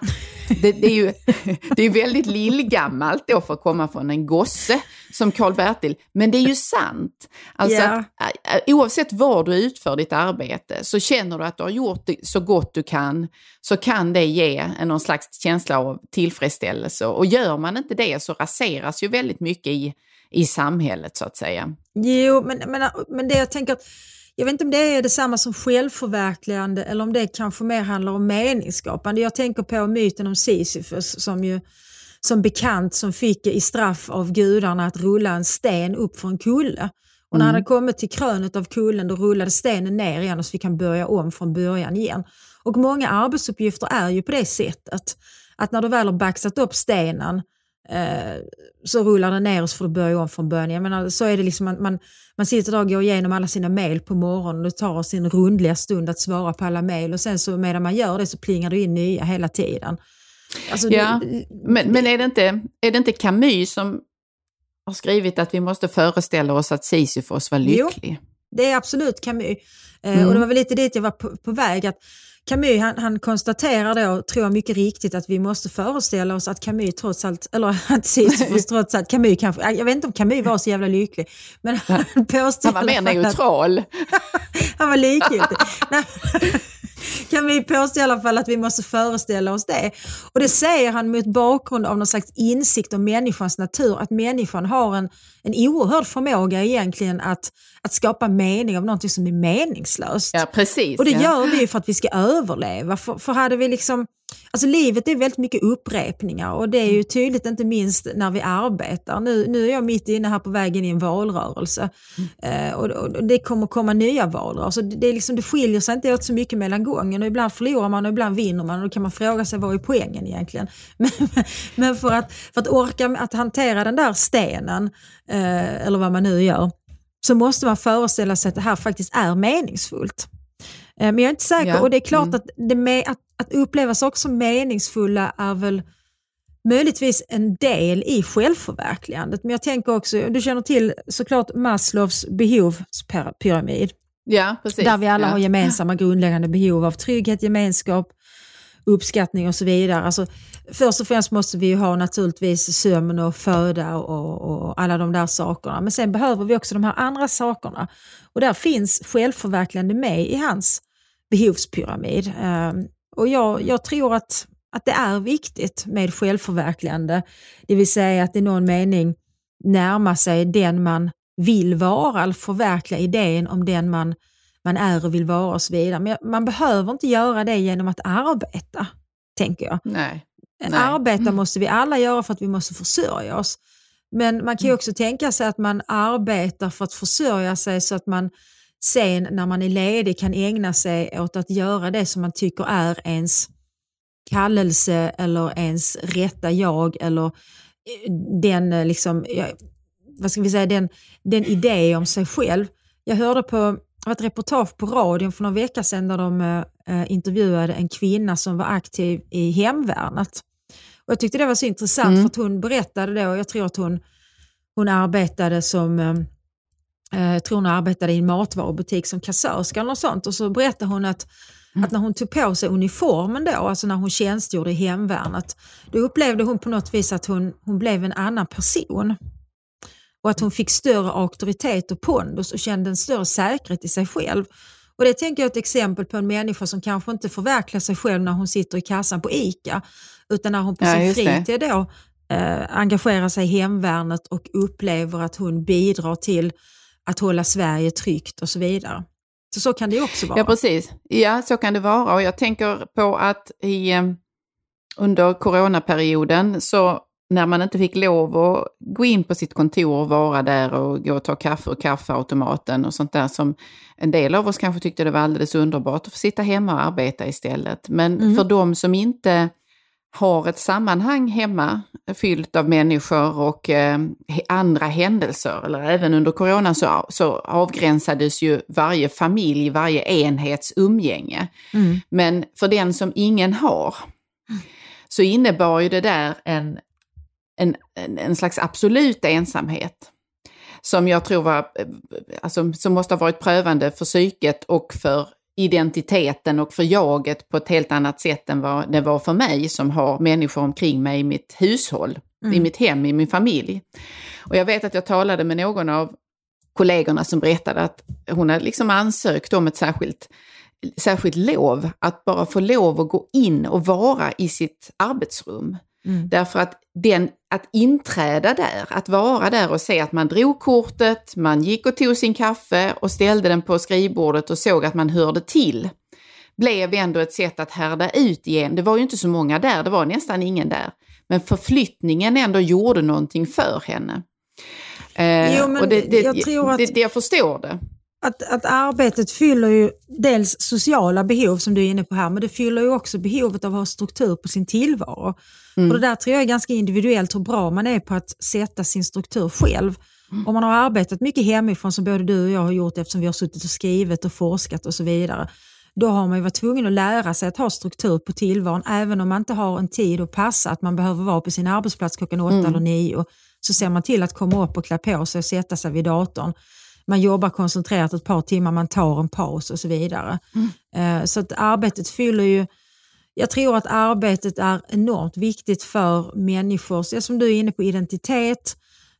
Det, det är ju det är väldigt lillgammalt då för att komma från en gosse som Karl-Bertil, men det är ju sant. Alltså yeah. att, oavsett var du utför ditt arbete så känner du att du har gjort det så gott du kan, så kan det ge någon slags känsla av tillfredsställelse. Och gör man inte det så raseras ju väldigt mycket i i samhället så att säga. Jo, men, men, men det jag tänker, jag vet inte om det är detsamma som självförverkligande eller om det kanske mer handlar om meningsskapande. Jag tänker på myten om Sisyfos som ju som bekant som fick i straff av gudarna att rulla en sten upp för en kulle. Och när han mm. hade kommit till krönet av kullen då rullade stenen ner igen och så fick han börja om från början igen. Och många arbetsuppgifter är ju på det sättet att när du väl har baxat upp stenen eh, så rullar den ner och så får du börja om från början. Jag menar, så är det liksom, man, man, man sitter där och går igenom alla sina mejl på morgonen och det tar sin rundliga stund att svara på alla mejl och sen så medan man gör det så plingar det in nya hela tiden. Alltså, ja, det, men, men är, det inte, är det inte Camus som har skrivit att vi måste föreställa oss att Sisyfos var lycklig? Jo, det är absolut Camus. Eh, mm. Och det var väl lite dit jag var på, på väg. att Camus han, han konstaterar då, tror jag mycket riktigt, att vi måste föreställa oss att Camus trots allt, eller att Sisyfos trots allt, Camus kanske, jag vet inte om Camus var så jävla lycklig, men han påstår Han var mer neutral. han var likgiltig. kan vi påstå i alla fall att vi måste föreställa oss det. Och det säger han mot bakgrund av någon slags insikt om människans natur, att människan har en, en oerhörd förmåga egentligen att, att skapa mening av någonting som är meningslöst. Ja, precis. Och det ja. gör vi för att vi ska överleva. För, för hade vi liksom Alltså livet är väldigt mycket upprepningar och det är ju mm. tydligt inte minst när vi arbetar. Nu, nu är jag mitt inne här på vägen i en valrörelse mm. eh, och, och, det kommer komma nya valrörelser. Det, det, är liksom, det skiljer sig inte åt så mycket mellan gången och ibland förlorar man och ibland vinner man och då kan man fråga sig vad är poängen egentligen. Men, men för, att, för att orka att hantera den där stenen, eh, eller vad man nu gör, så måste man föreställa sig att det här faktiskt är meningsfullt. Eh, men jag är inte säker ja. och det är klart mm. att, det med, att, att uppleva saker som meningsfulla är väl möjligtvis en del i självförverkligandet. Men jag tänker också, du känner till såklart Maslows behovspyramid. Ja, precis. Där vi alla ja. har gemensamma grundläggande behov av trygghet, gemenskap, uppskattning och så vidare. Alltså, först och främst måste vi ha naturligtvis sömn och föda och, och, alla de där sakerna. Men sen behöver vi också de här andra sakerna. Och där finns självförverkligande med i hans behovspyramid. Ehm, och jag, jag tror att, att det är viktigt med självförverkligande. Det vill säga att i någon mening närma sig den man vill vara, eller förverkliga idén om den man man är och vill vara och så vidare. Men man behöver inte göra det genom att arbeta, tänker jag. Nej. Nej. Arbeta mm. måste vi alla göra för att vi måste försörja oss. Men man kan ju mm. också tänka sig att man arbetar för att försörja sig så att man sen när man är ledig kan ägna sig åt att göra det som man tycker är ens kallelse eller ens rätta jag eller eh, den, eh, liksom, vad ska vi säga, den, den idé om sig själv. Jag hörde på var ett reportage på radion för några veckor sedan där de eh, intervjuade en kvinna som var aktiv i hemvärnet. Och jag tyckte det var så intressant mm. för att hon berättade då, jag tror att hon, hon arbetade som eh, eh jag tror hon arbetade i en matvarubutik som kassörska eller något sånt och så berättade hon att Mm. Att när hon tog på sig uniformen då, alltså när hon tjänstgjorde i hemvärnet, då upplevde hon på något vis att hon, hon blev en annan person och att hon fick större auktoritet och pondus och kände en större säkerhet i sig själv. Och Det tänker jag är ett exempel på en människa som kanske inte förverkligar sig själv när hon sitter i kassan på ICA, utan när hon på ja, sin fritid då, eh, engagerar sig i hemvärnet och upplever att hon bidrar till att hålla Sverige tryggt och så vidare. Så så kan det också vara. Ja, precis. Ja, så kan det vara. Och jag tänker på att i, eh, under coronaperioden så när man inte fick lov att gå in på sitt kontor och vara där och gå och ta kaffe ur kaffeautomaten och sånt där som en del av oss kanske tyckte det var alldeles underbart att få sitta hemma och arbeta istället. Men Mm. för de som inte har ett sammanhang hemma fyllt av människor och eh, andra händelser, eller även under coronan så, så avgränsades ju varje familj, varje enhets umgänge. Mm. Men för den som ingen har så innebar ju det där en, en, en, en slags absolut ensamhet. Som jag tror var, eh, alltså, som måste ha varit prövande för psyket och för identiteten och för jaget på ett helt annat sätt än vad det var för mig som har människor omkring mig i mitt hushåll, i mitt hem, i min familj. Och jag vet att jag talade med någon av kollegorna som berättade att hon hade liksom ansökt om ett särskilt, särskilt lov, att bara få lov att gå in och vara i sitt arbetsrum. Mm. Därför att den, att inträda där, att vara där och se att man drog kortet, man gick och tog sin kaffe och ställde den på skrivbordet och såg att man hörde till, blev ändå ett sätt att härda ut igen. Det var ju inte så många där, det var nästan ingen där. Men förflyttningen ändå gjorde någonting för henne. Eh, Jo, men och det, det, jag tror att- det, jag förstår det. Att, att arbetet fyller ju dels sociala behov som du är inne på här, men det fyller ju också behovet av att ha struktur på sin tillvaro. Mm. Och det där tror jag är ganska individuellt hur bra man är på att sätta sin struktur själv. Om man har arbetat mycket hemifrån som både du och jag har gjort eftersom vi har suttit och skrivit och forskat och så vidare. Då har man ju varit tvungen att lära sig att ha struktur på tillvaron även om man inte har en tid att passa, att man behöver vara på sin arbetsplats klockan åtta eller nio. Så ser man till att komma upp och klä på sig och sätta sig vid datorn. Man jobbar koncentrerat ett par timmar, man tar en paus och så vidare. Eh, Så att arbetet fyller ju jag tror att arbetet är enormt viktigt för människors, som du är inne på, identitet,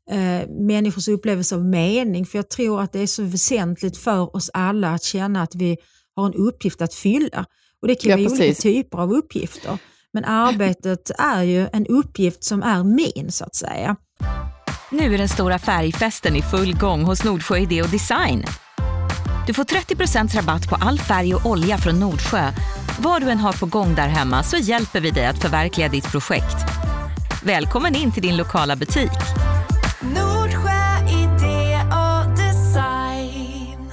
eh, människors upplevelse av mening. För jag tror att det är så väsentligt för oss alla att känna att vi har en uppgift att fylla. Och det kan Ja, vara olika precis. typer av uppgifter. Men arbetet är ju en uppgift som är min så att säga. Nu är den stora färgfesten i full gång hos Nordsjö Idé och Design. Du får 30% rabatt på all färg och olja från Nordsjö. Vad du än har på gång där hemma så hjälper vi dig att förverkliga ditt projekt. Välkommen in till din lokala butik. Nordsjö idé och design.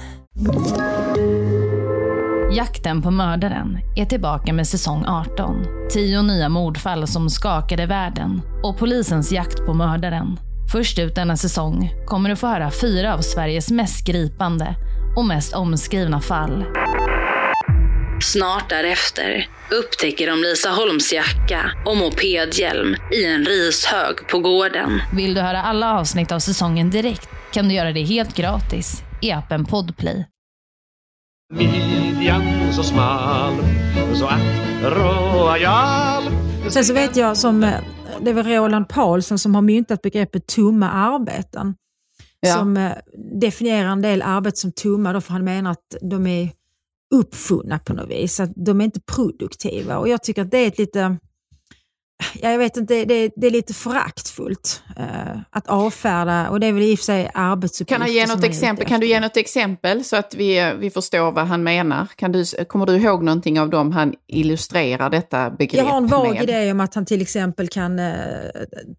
Jakten på mördaren är tillbaka med säsong 18. Tio nya mordfall som skakade världen och polisens jakt på mördaren. Först ut denna säsong kommer du få höra fyra av Sveriges mest gripande och mest omskrivna fall. Snart därefter upptäcker de Lisa Holms jacka och mopedhjälm i en rishög på gården. Vill du höra alla avsnitt av säsongen direkt kan du göra det helt gratis i appen Podplay. Midjan så smal, så att royal. Sen så vet jag som, det var Roland Paulsen som har myntat begreppet tumma arbeten. Ja. Som eh, definierar en del arbeten som tumma då för han menar att de är uppfunna på något vis. Att de är inte produktiva och jag tycker att det är ett lite jag vet inte, det, det är lite föraktfullt eh, att avfärda och det är väl i och för sig arbetsuppgifter Kan, han ge något exempel? kan du ge något exempel så att vi, vi förstår vad han menar? Kan du, kommer du ihåg någonting av dem han illustrerar detta begrepp Jag har en vag med? idé om att han till exempel kan eh,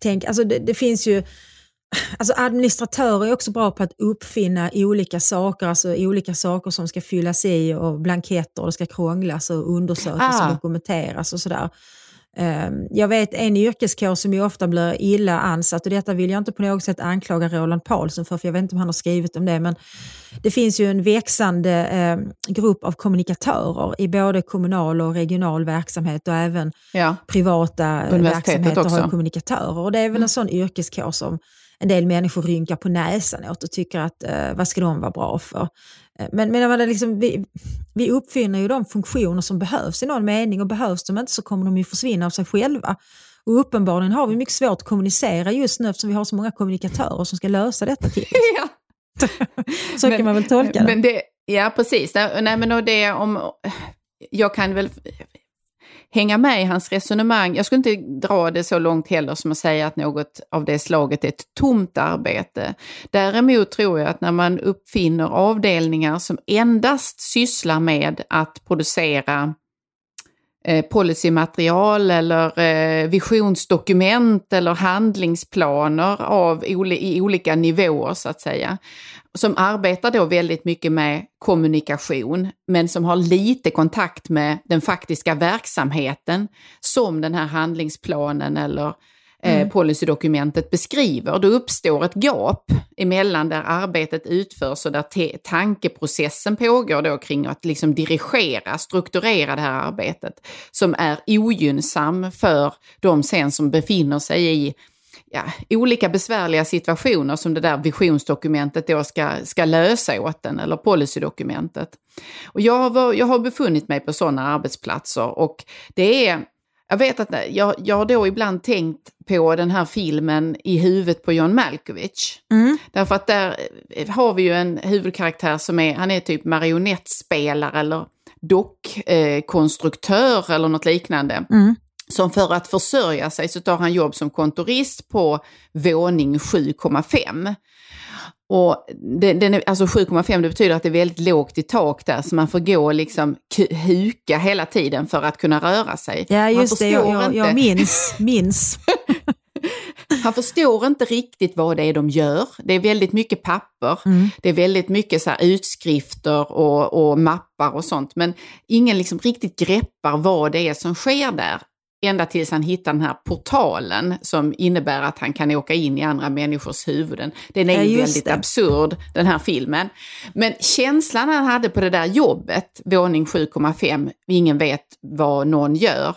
tänka, alltså det, det finns ju Alltså administratörer är också bra på att uppfinna olika saker, alltså olika saker som ska fyllas i och blanketter och det ska krånglas och undersökas Ah. och dokumenteras och sådär. Eh, Jag vet en yrkeskår som ju ofta blir illa ansatt och detta vill jag inte på något sätt anklaga Roland Paulsen för, för jag vet inte om han har skrivit om det, men det finns ju en växande eh, grupp av kommunikatörer i både kommunal och regional verksamhet och även Ja. privata eh, verksamheter har också. kommunikatörer. Och det är väl en sån yrkeskår som en del människor rynkar på näsan åt och tycker att eh, vad ska de vara bra för? Eh, Men, men jag menar, liksom, vi, vi uppfinner ju de funktioner som behövs i någon mening och behövs de inte så kommer de ju försvinna av sig själva. Och uppenbarligen har vi mycket svårt att kommunicera just nu eftersom vi har så många kommunikatörer som ska lösa detta till ja. Så kan man väl tolka det. Men det ja, precis. Nej, men och det om... Jag kan väl hänga med i hans resonemang. Jag skulle inte dra det så långt heller som att säga att något av det slaget är ett tomt arbete. Däremot tror jag att när man uppfinner avdelningar som endast sysslar med att producera Eh, policymaterial eller eh, visionsdokument eller handlingsplaner av i olika nivåer så att säga. Som arbetar då väldigt mycket med kommunikation men som har lite kontakt med den faktiska verksamheten som den här handlingsplanen eller eh, Mm. policydokumentet beskriver. Då uppstår ett gap emellan där arbetet utförs och där tankeprocessen pågår då kring att liksom dirigera, strukturera det här arbetet som är ogynnsam för de sen som befinner sig i ja, olika besvärliga situationer som det där visionsdokumentet då ska, ska lösa åt den, eller policydokumentet. Och jag, har, jag har befunnit mig på sådana arbetsplatser och det är jag vet att jag, jag har då ibland tänkt på den här filmen i huvudet på John Malkovich. Mm. Därför att där eh, har vi ju en huvudkaraktär som är, han är typ marionettspelare eller dockkonstruktör eller något liknande. Mm. Som för att försörja sig så tar han jobb som kontorist på våning 7,5. Och det, den är, alltså 7,5 det betyder att det är väldigt lågt i tak där så man får gå och liksom huka hela tiden för att kunna röra sig. Ja, just det. Jag, jag, jag minns. minns. han förstår inte riktigt vad det är de gör. Det är väldigt mycket papper, Mm. det är väldigt mycket så utskrifter och, och mappar och sånt. Men ingen liksom riktigt greppar vad det är som sker där. Ända tills han hittar den här portalen som innebär att han kan åka in i andra människors huvuden. Den är Ja, ju väldigt det. absurd, den här filmen. Men känslan han hade på det där jobbet, våning 7,5, ingen vet vad någon gör,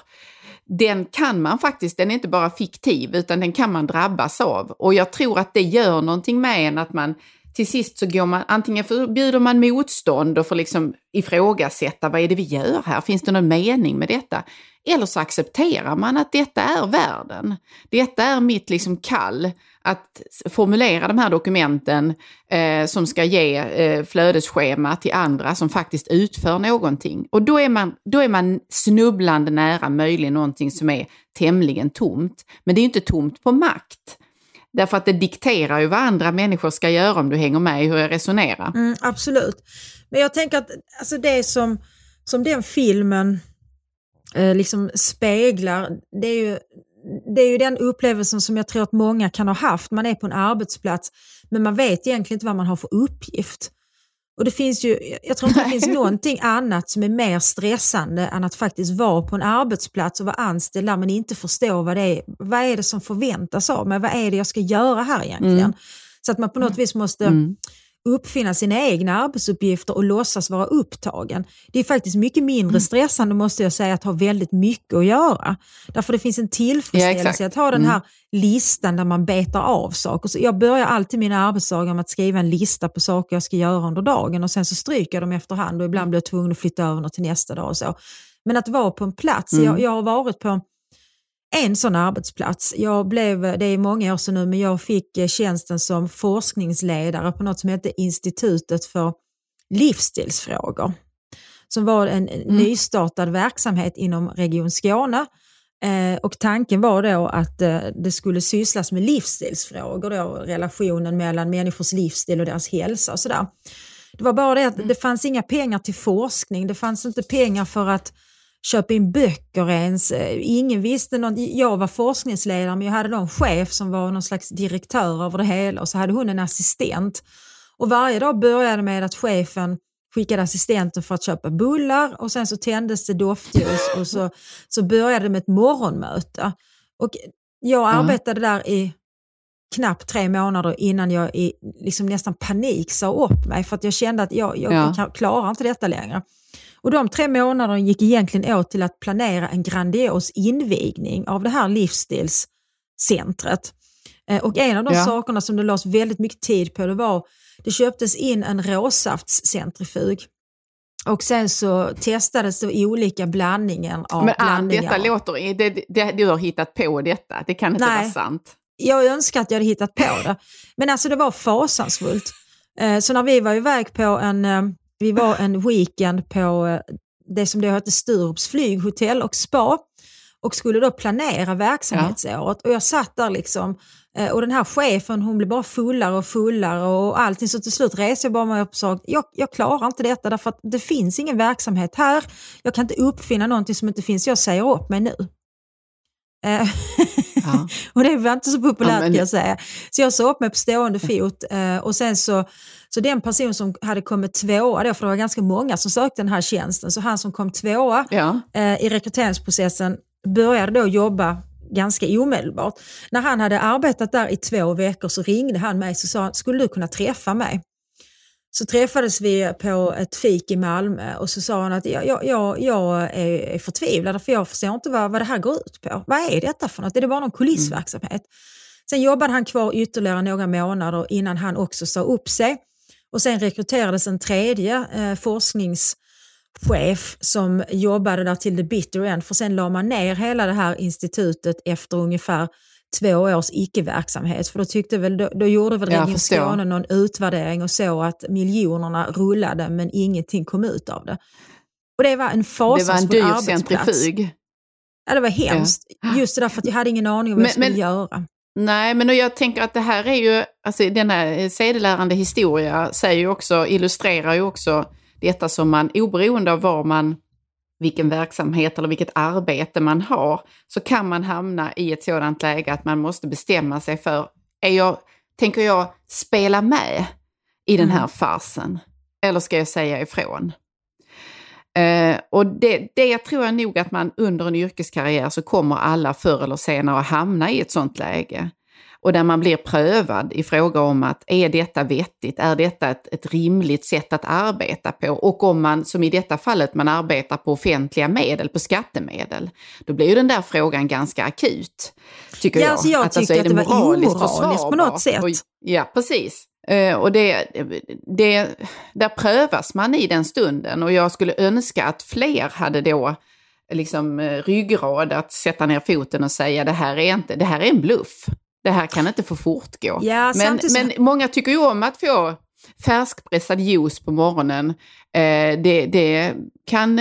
den kan man faktiskt, den är inte bara fiktiv utan den kan man drabbas av. Och jag tror att det gör någonting med en att man till sist så går man, antingen förbjuder man motstånd och får liksom ifrågasätta vad är det vi gör här, finns det någon mening med detta? Eller så accepterar man att detta är världen. Detta är mitt liksom kall att formulera de här dokumenten eh, som ska ge eh, flödesschema till andra som faktiskt utför någonting. Och då är, man, då är man snubblande nära möjligen någonting som är tämligen tomt. Men det är inte tomt på makt. Därför att det dikterar ju vad andra människor ska göra om du hänger med i hur jag resonerar. Mm, absolut. Men jag tänker att alltså det som, som den filmen eh, liksom speglar, det är, ju, det är ju den upplevelsen som jag tror att många kan ha haft. Man är på en arbetsplats men man vet egentligen inte vad man har för uppgift. Och det finns ju, jag tror inte det finns någonting annat som är mer stressande än att faktiskt vara på en arbetsplats och vara anställd där men inte förstå vad det är, vad är det som förväntas av mig, vad är det jag ska göra här egentligen. Mm. Så att man på något vis måste Mm. Uppfinna sina egna arbetsuppgifter och låtsas vara upptagen. Det är faktiskt mycket mindre stressande måste jag säga att ha väldigt mycket att göra. Därför det finns en Ja, tillfredsställelse exakt. att ha den Mm. här listan där man betar av saker. Så jag börjar alltid mina arbetsdagar med att skriva en lista på saker jag ska göra under dagen och sen så stryker jag dem efterhand och ibland blir jag tvungen att flytta över till nästa dag och så. Men att vara på en plats, Mm. jag, jag har varit på en sån arbetsplats. Jag blev, det är många år sedan nu, men jag fick eh, tjänsten som forskningsledare på något som hette Institutet för livsstilsfrågor. Som var en nystartad verksamhet inom Region Skåne. Eh, och tanken var då att eh, det skulle sysslas med livsstilsfrågor, då, relationen mellan människors livsstil och deras hälsa och sådär. Det var bara det att det fanns inga pengar till forskning, det fanns inte pengar för att köpa in böcker ens. Eh, Ingen visste något. Jag var forskningsledare men jag hade då en chef som var någon slags direktör över det hela och så hade hon en assistent. Och varje dag började med att chefen skickade assistenten för att köpa bullar och sen så tändes det doftljus och så, så började det med ett morgonmöte. Och jag arbetade där i knappt tre månader innan jag i liksom nästan panik sa upp mig för att jag kände att jag, jag Ja. klarar inte detta längre. Och de tre månaderna gick egentligen åt till att planera en grandios invigning av det här livsstilscentret. Eh, Och en av de Ja. sakerna som det lades väldigt mycket tid på det var det köptes in en råsaftscentrifug. Och sen så testades det olika blandningen av Men Ann, blandningar. detta låter, det, det, du har hittat på detta, det kan inte Nej. vara sant. jag önskar att jag hade hittat på det. Men alltså det var fasansfullt. Eh, så när vi var iväg på en, eh, vi var en weekend på eh, det som då hette Sturups flyghotell och spa och skulle då planera verksamhetsåret. Och jag satt där liksom eh, och den här chefen hon blev bara fullare och fullare och allting. Så till slut reste jag bara mig upp och sa jag, jag klarar inte detta därför att det finns ingen verksamhet här. Jag kan inte uppfinna någonting som inte finns. Jag säger upp mig nu. Eh, Ja. och det var inte så populärt Ja, men- kan jag säga. Så jag sa upp mig på stående fot och sen så, så den person som hade kommit tvåa då, för det var ganska många som sökte den här tjänsten, så han som kom tvåa Ja. eh, i rekryteringsprocessen började då jobba ganska omedelbart. När han hade arbetat där i två veckor så ringde han mig och sa skulle du kunna träffa mig? Så träffades vi på ett fik i Malmö och så sa han att jag, jag, jag, jag är förtvivlad för jag förstår inte vad, vad det här går ut på. Vad är detta för något? Är det bara någon kulissverksamhet? Sen jobbade han kvar ytterligare några månader innan han också sa upp sig. Och sen rekryterades en tredje eh, forskningschef som jobbade där till the bitter end. För sen la man ner hela det här institutet efter ungefär två års icke-verksamhet. För då, tyckte väl, då, då gjorde väl Jag Region. Skåne någon utvärdering och så att miljonerna rullade men ingenting kom ut av det. Och det var en Det var en fasansfull dyr arbetsplats. centrifug. Ja, det var hemskt. Just det där för att jag hade ingen aning om vad jag Men- skulle men- göra. Nej, men jag tänker att det här är ju, alltså denna sedelärande historia säger ju också, illustrerar ju också detta som man, oberoende av var man, vilken verksamhet eller vilket arbete man har, så kan man hamna i ett sådant läge att man måste bestämma sig för, är jag, tänker jag spela med i den här Mm. farsen? Eller ska jag säga ifrån? Eh, och det, det tror jag nog att man under en yrkeskarriär så kommer alla förr eller senare att hamna i ett sånt läge. Och där man blir prövad i fråga om att är detta vettigt? Är detta ett, ett rimligt sätt att arbeta på? Och om man, som i detta fallet, man arbetar på offentliga medel, på skattemedel, då blir ju den där frågan ganska akut. Tycker Ja, jag. alltså jag tyckte är att det det var moraliskt omoraliskt på något sätt. Och, ja, precis. Eh, och det, det, där prövas man i den stunden och jag skulle önska att fler hade då liksom eh, ryggrad att sätta ner foten och säga det här är, inte, det här är en bluff. Det här kan inte få fortgå. Ja, men, så- men många tycker ju om att få färskpressad juice på morgonen. Eh, det, det kan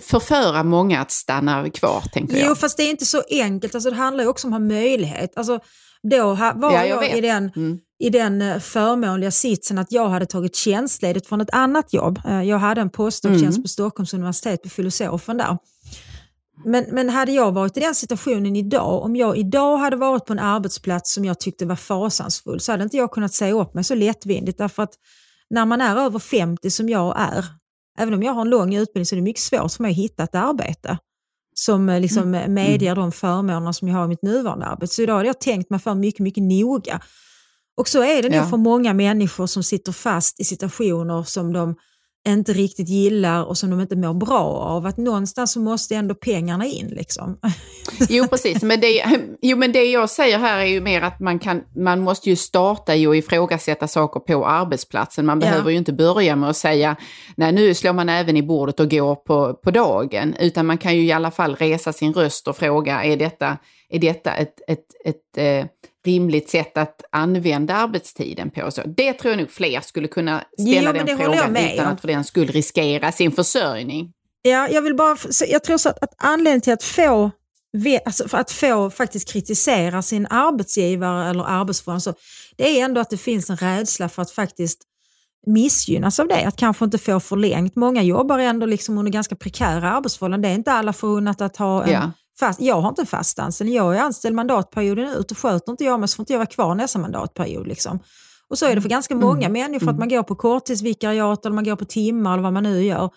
förföra många att stanna kvar, tänker jag. Jo, fast det är inte så enkelt. Alltså, det handlar ju också om att ha möjlighet. Alltså, då var Ja, jag jag, i den, Mm. I den eh, förmånliga sitsen att jag hade tagit tjänstledigt från ett annat jobb. Eh, Jag hade en postdoctjänst Mm. på Stockholms universitet på filosofen där. Men, men hade jag varit i den situationen idag, om jag idag hade varit på en arbetsplats som jag tyckte var fasansfull, så hade inte jag kunnat säga upp mig så lättvindigt. Därför att när man är över 50 som jag är, även om jag har en lång utbildning så är det mycket svårt för mig att hitta ett arbete som eh, liksom Mm. medger de förmåner som jag har i mitt nuvarande arbete. Så idag har jag tänkt mig för mycket, mycket noga. Och så är det nog Ja. för många människor som sitter fast i situationer som de inte riktigt gillar och som de inte mår bra av. Att någonstans så måste ändå pengarna in. Liksom. Jo, precis. Men det, jo, men det jag säger här är ju mer att man, kan, man måste ju starta i att ifrågasätta saker på arbetsplatsen. Man Ja. behöver ju inte börja med att säga nej nu slår man även i bordet och går på, på dagen. Utan man kan ju i alla fall resa sin röst och fråga är detta, är detta ett, ett, ett eh, rimligt sätt att använda arbetstiden på? Så det tror jag nog fler skulle kunna ställa Jo, den frågan utan att för den skull riskera sin försörjning. Ja, jag vill bara, jag tror så att, att anledningen till att få, alltså för att få faktiskt kritisera sin arbetsgivare eller arbetsförhållande, så det är ändå att det finns en rädsla för att faktiskt missgynnas av det, att kanske inte få förlängt. Många jobbar ändå liksom under ganska prekära arbetsförhållanden. Det är inte alla förunnat att ha en Ja. Fast, jag har inte fast anställning, jag är anställd mandatperioden ut och sköter inte jag mig så får inte jag vara kvar nästa mandatperiod. Liksom. Och så är det för ganska många människor, att man går på korttidsvikariat eller man går på timmar eller vad man nu gör.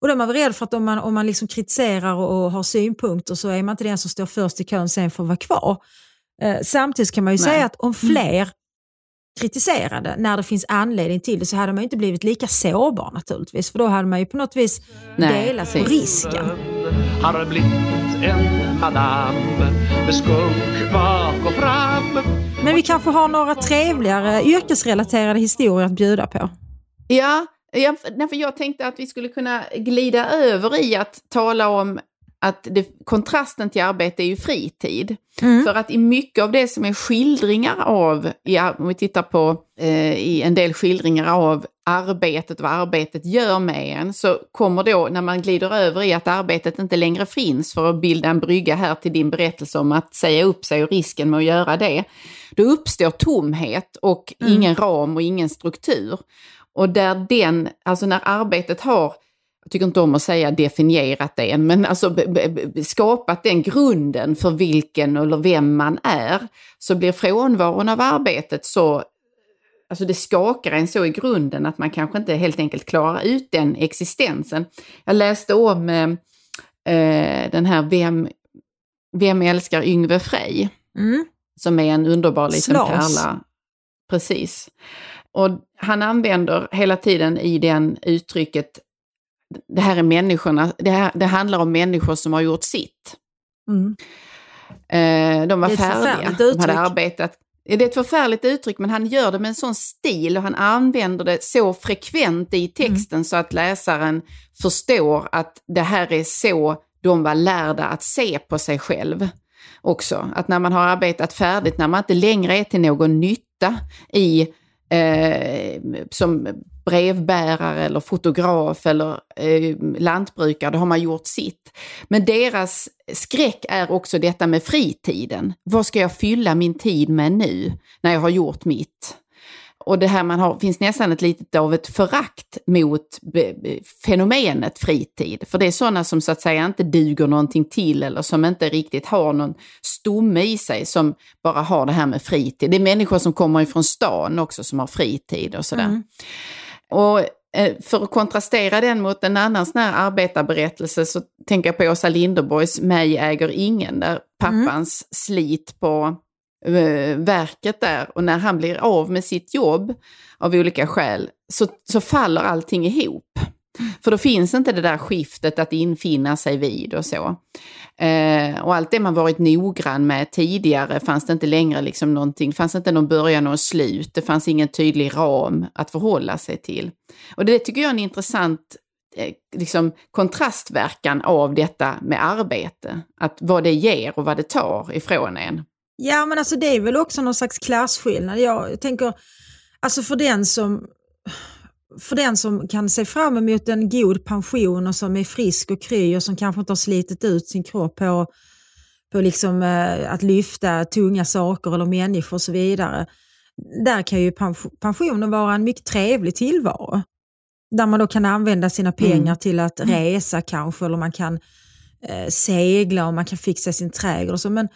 Och då är man väl rädd för att om man, om man liksom kritiserar och har synpunkter så är man inte den som står först i kön sen för att vara kvar. Eh, samtidigt kan man ju Nej. säga att om fler kritiserade när det finns anledning till det så hade man ju inte blivit lika sårbar naturligtvis. För då hade man ju på något vis Nej, delat på risken. En madam med skunk bak och fram Men vi kanske har några trevligare yrkesrelaterade historier att bjuda på. Ja, för jag tänkte att vi skulle kunna glida över i att tala om att det, kontrasten till arbete är ju fritid. Mm. För att i mycket av det som är skildringar av, i, om vi tittar på eh, i en del skildringar av arbetet och vad arbetet gör med en, så kommer då när man glider över i att arbetet inte längre finns för att bilda en brygga här till din berättelse om att säga upp sig och risken med att göra det, då uppstår tomhet och Mm. ingen ram och ingen struktur. Och där den, alltså när arbetet har jag tycker inte om att säga definierat det än, men alltså skapat den grunden för vilken eller vem man är, så blir frånvaron av arbetet så, alltså det skakar en så i grunden att man kanske inte helt enkelt klarar ut den existensen. Jag läste om eh, eh, den här Vem, Vem älskar Yngve Frej? Mm. som är en underbar liten Slas. pärla. Precis. Och han använder hela tiden i den uttrycket, det här är människorna, det, här, det handlar om människor som har gjort sitt. Mm. Eh, de var färdiga, de hade arbetat. Det är ett förfärligt uttryck men han gör det med en sån stil och han använder det så frekvent i texten Mm. så att läsaren förstår att det här är så de var lärda att se på sig själv också. Att när man har arbetat färdigt, när man inte längre är till någon nytta i eh, som brevbärare eller fotograf eller eh, lantbrukare, då har man gjort sitt. Men deras skräck är också detta med fritiden. Vad ska jag fylla min tid med nu när jag har gjort mitt? Och det här man har, finns nästan ett litet av ett förakt mot fenomenet fritid. För det är sådana som så att säga inte duger någonting till eller som inte riktigt har någon stomme i sig som bara har det här med fritid. Det är människor som kommer ifrån stan också som har fritid och sådär. Mm. Och eh, för att kontrastera den mot en annan sån här arbetarberättelse så tänker jag på Åsa Linderborgs Mig äger ingen, där pappans slit på eh, verket där och när han blir av med sitt jobb av olika skäl så, så faller allting ihop. För då finns inte det där skiftet att infinna sig vid och så. Eh, och allt det man varit noggrann med tidigare fanns det inte längre liksom någonting, det fanns inte någon början och slut, det fanns ingen tydlig ram att förhålla sig till. Och det tycker jag är en intressant eh, liksom, kontrastverkan av detta med arbete. Att vad det ger och vad det tar ifrån en. Ja, men alltså det är väl också någon slags klasskillnad. Jag tänker, alltså för den som för den som kan se fram emot en god pension och som är frisk och kry och som kanske inte har slitit ut sin kropp på, på liksom, eh, att lyfta tunga saker eller människor och så vidare. Där kan ju pens- pensionen vara en mycket trevlig tillvaro. Där man då kan använda sina pengar Mm. till att resa kanske eller man kan eh, segla och man kan fixa sin trädgård och så. Men,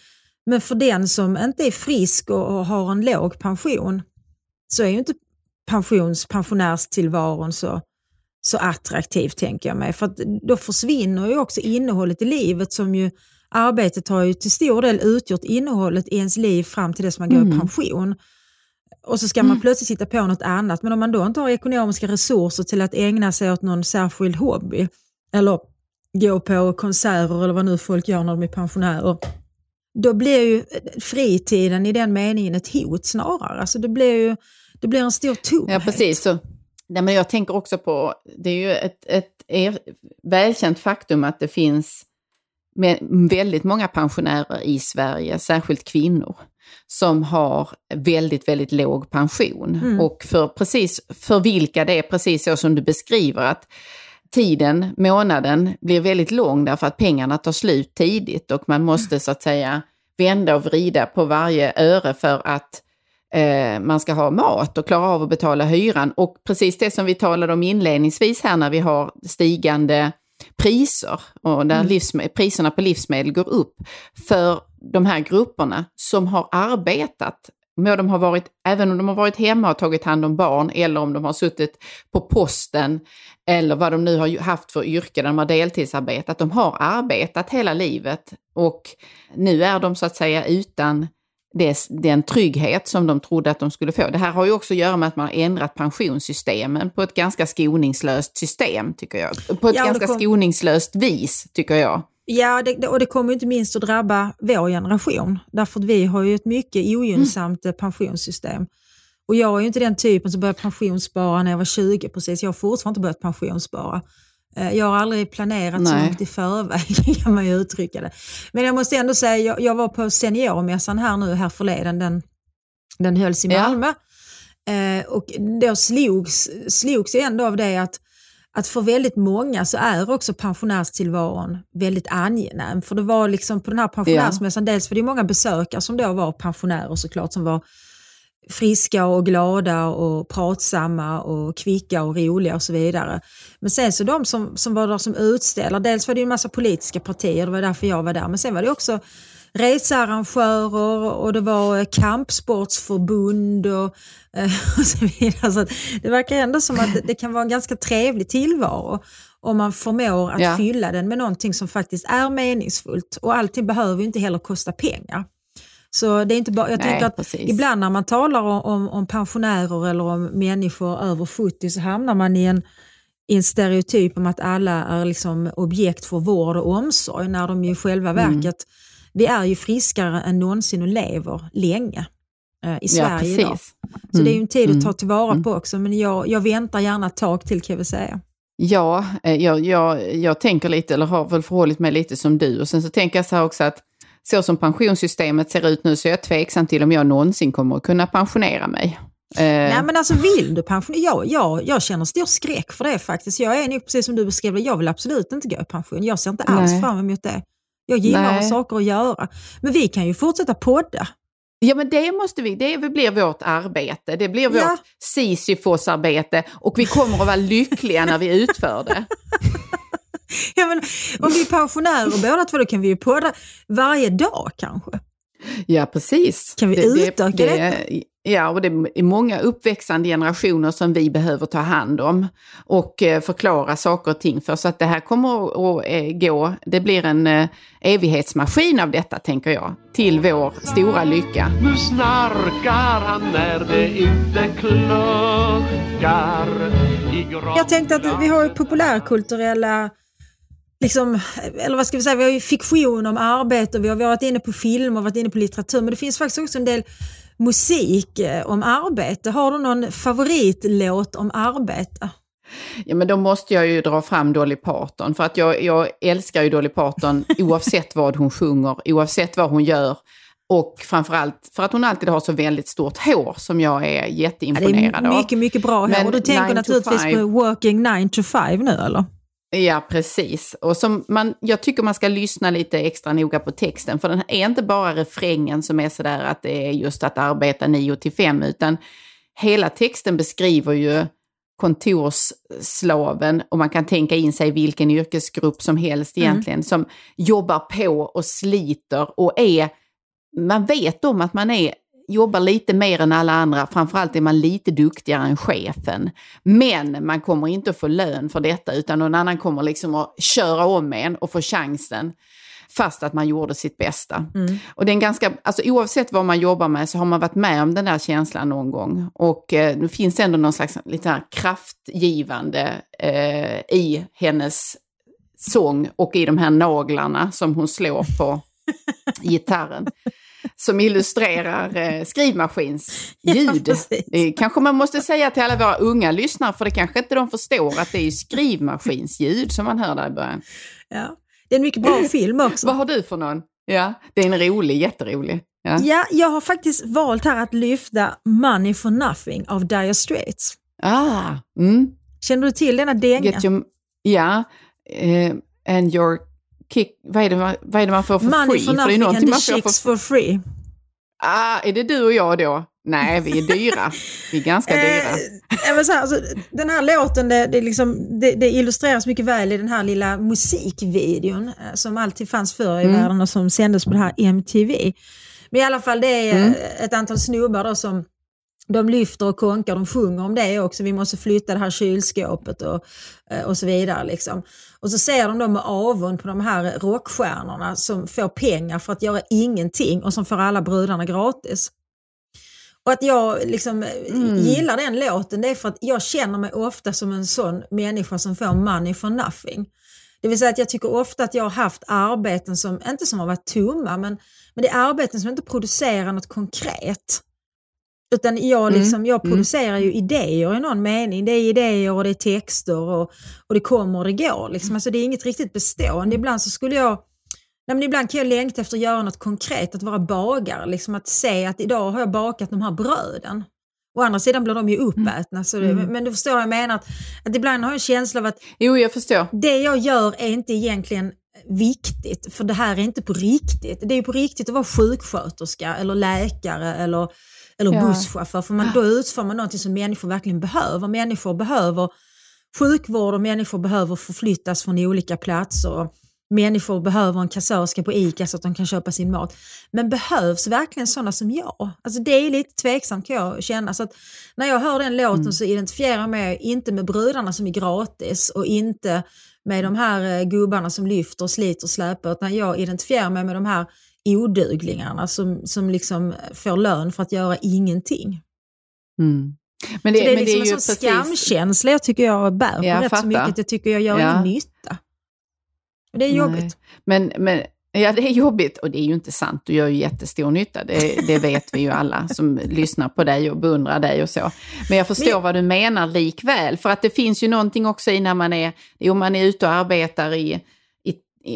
men för den som inte är frisk och, och har en låg pension så är ju inte pensions, pensionärstillvaron så, så attraktiv tänker jag mig. För att då försvinner ju också innehållet i livet som ju arbetet har ju till stor del utgjort innehållet i ens liv fram till dess man går i Mm. pension. Och så ska man plötsligt hitta på något annat. Men om man då inte har ekonomiska resurser till att ägna sig åt någon särskild hobby eller gå på konserter eller vad nu folk gör när de är pensionärer. Då blir ju fritiden i den meningen ett hot snarare. Alltså det blir ju det blir en stor tomhet. Ja, precis. Så, nej, men jag tänker också på, det är ju ett, ett er, välkänt faktum att det finns med väldigt många pensionärer i Sverige, särskilt kvinnor, som har väldigt, väldigt låg pension. Mm. Och för, precis, för vilka det är precis så som du beskriver, att tiden, månaden, blir väldigt lång därför att pengarna tar slut tidigt och man måste så att säga vända och vrida på varje öre för att eh, man ska ha mat och klara av att betala hyran. Och precis det som vi talade om inledningsvis här när vi har stigande priser och där Mm. priserna på livsmedel går upp för de här grupperna som har arbetat. Må de har varit, även om de har varit hemma och tagit hand om barn eller om de har suttit på posten eller vad de nu har haft för yrke där de har deltidsarbetat. De har arbetat hela livet och nu är de så att säga utan den trygghet som de trodde att de skulle få. Det här har ju också att göra med att man har ändrat pensionssystemen på ett ganska skoningslöst system, tycker jag. På ett Ja, ganska kom- skoningslöst vis, tycker jag. Ja, det, och det kommer inte minst att drabba vår generation. Därför att vi har ju ett mycket ogynnsamt Mm. pensionssystem. Och jag är ju inte den typen som började pensionsspara när jag var 20 precis. Jag har fortfarande inte börjat pensionsspara. Eh, Jag har aldrig planerat så Nej. långt i förväg kan man ju uttrycka det. Men jag måste ändå säga, jag, jag var på seniormässan här nu här förleden, den, den hölls i Ja. Malmö. Eh, och då slogs, slogs jag ändå av det att, att för väldigt många så är också pensionärstillvaron väldigt angenäm. För det var liksom på den här pensionärsmässan, dels för det är många besökare som då var pensionärer såklart, som var friska och glada och pratsamma och kvicka och roliga och så vidare. Men sen så de som, som var där som utställare, dels var det ju en massa politiska partier, det var därför jag var där, men sen var det också researrangörer och det var eh, kampsportsförbund och, eh, och så vidare. Så det verkar ändå som att det- det kan vara en ganska trevlig tillvaro om man förmår att Ja. fylla den med någonting som faktiskt är meningsfullt. Och allting behöver ju inte heller kosta pengar. Så det är inte bara, jag Nej, tänker att precis. ibland när man talar om, om, pensionärer eller om människor över 70 så hamnar man i en, i en stereotyp om att alla är liksom objekt för vård och omsorg när de i själva Mm. verket, vi är ju friskare än någonsin och lever länge eh, i Sverige idag. precis. Så det är ju en Mm, tid att ta mm, tillvara mm. på också men jag, jag väntar gärna ett tag till kan jag väl säga. Ja, eh, jag, jag, jag tänker lite, eller har väl förhållit mig lite som du. Och sen så tänker jag så här också att så som pensionssystemet ser ut nu så är jag tveksam till om jag någonsin kommer att kunna pensionera mig. Eh, Nej men alltså vill du pensionera? Jag, jag, jag känner stor skräck för det faktiskt. Jag är nog precis som du beskrev det, jag vill absolut inte gå i pension. Jag ser inte alls Nej. fram emot det. Jag gillar att ha Nej. saker att göra. Men vi kan ju fortsätta podda. Ja men det måste vi, det blir vårt arbete, det blir vårt Ja. Sisyfos-arbete och vi kommer att vara lyckliga när vi utför det. Ja, men, om vi är pensionärer båda två, då kan vi ju podda varje dag kanske. Ja precis. Kan vi utöka detta? Ja, och det är många uppväxande generationer som vi behöver ta hand om och eh, förklara saker och ting för. Så att det här kommer att, eh, gå, det blir en eh, evighetsmaskin av detta tänker jag, till vår stora lycka. Nu snarkar han när det inte kluckar. Jag tänkte att vi har ju populärkulturella, liksom, eller vad ska vi säga, vi har ju fiktion om arbete, vi har, vi har varit inne på film och varit inne på litteratur, men det finns faktiskt också en del musik eh, om arbete. Har du någon favoritlåt om arbete? Ja men då måste jag ju dra fram Dolly Parton för att jag, jag älskar ju Dolly Parton oavsett vad hon sjunger, oavsett vad hon gör. Och framförallt för att hon alltid har så väldigt stort hår som jag är Ja, det jätteimponerad är av. mycket, mycket bra här. Men du tänker naturligtvis five- på Working 9 to 5 nu eller? Ja, precis. Och som man, jag tycker man ska lyssna lite extra noga på texten, för den är inte bara refrängen som är sådär att det är just att arbeta 9 till 5, utan hela texten beskriver ju kontorsslaven, och man kan tänka in sig vilken yrkesgrupp som helst egentligen, som jobbar på och sliter och är, man vet om att man är jobbar lite mer än alla andra, framförallt är man lite duktigare än chefen. Men man kommer inte att få lön för detta utan någon annan kommer liksom att köra om en och få chansen fast att man gjorde sitt bästa. Och det är en ganska, alltså oavsett vad man jobbar med så har man varit med om den där känslan någon gång. Och eh, det finns ändå någon slags lite här kraftgivande eh, i hennes sång och i de här naglarna som hon slår på gitarren. Som illustrerar eh, skrivmaskinsljud. precis. det kanske man måste säga till alla våra unga lyssnare för det kanske inte de förstår att det är ju skrivmaskinsljud som man hör där i början. Ja. Det är en mycket bra film också. Vad har du för någon? Ja, det är en rolig, jätterolig. Ja. Ja, jag har faktiskt valt här att lyfta Money for Nothing av Dire Straits. Ah, mm. Känner du till denna dänga? Your, ja, eh, and your kick, vad är, det, man- vad är det man får för Money free? for för det är någonting man får chicks for free. Ah, är det du och jag då? Nej, vi är dyra. vi är ganska dyra. Eh, ja, men så här, alltså, den här låten det, det, liksom, det, det illustreras mycket väl i den här lilla musikvideon eh, som alltid fanns förr i Mm. världen och som sändes på det här MTV. Men i alla fall det är Mm. eh, ett antal snubbar då som de lyfter och konkar, de sjunger om det också. Vi måste flytta det här kylskåpet och, eh, och så vidare. Liksom. Och så ser de då med avund på de här rockstjärnorna som får pengar för att göra ingenting och som får alla brudarna gratis. Och att jag liksom Mm. gillar den låten det är för att jag känner mig ofta som en sån människa som får money for nothing. Det vill säga att jag tycker ofta att jag har haft arbeten som, inte som har varit tomma, men, men det är arbeten som inte producerar något konkret. Utan jag, Mm, liksom, jag mm. producerar ju idéer i någon mening. Det är idéer och det är texter och, och det kommer och det går. Liksom. Alltså, det är inget riktigt bestående. Ibland så skulle jag Nej, men ibland kan jag längta efter att göra något konkret, att vara bagare. Liksom att se att idag har jag bakat de här bröden. Å andra sidan blir de ju uppätna. Så det, Mm. Men du förstår vad jag menar. Att, att ibland har jag en känsla av att Jo, jag förstår. det jag gör är inte egentligen viktigt, för det här är inte på riktigt. Det är ju på riktigt att vara sjuksköterska eller läkare eller, eller Ja. busschaufför, för man, då utför man något som människor verkligen behöver. Människor behöver sjukvård och människor behöver förflyttas från olika platser. Människor behöver en kassörska på ICA så att de kan köpa sin mat. Men behövs verkligen sådana som jag? Alltså det är lite tveksamt kan jag känna. Så att när jag hör den låten Mm. så identifierar jag mig inte med brudarna som är gratis och inte med de här eh, gubbarna som lyfter, sliter och släpar, utan jag identifierar mig med de här oduglingarna som, som liksom får lön för att göra ingenting. Mm. Men det, så det är liksom det är en sån precis... skamkänsla jag tycker jag bär på Jag rätt så fattar. mycket. att Jag tycker jag gör Ja. ingen nytta. Och det är Nej. jobbigt. Men, men ja, det är jobbigt och det är ju inte sant. Du gör ju jättestor nytta. Det, det vet vi ju alla som lyssnar på dig och beundrar dig och så. Men jag förstår Men- vad du menar likväl. För att det finns ju någonting också i när man är, om man är ute och arbetar i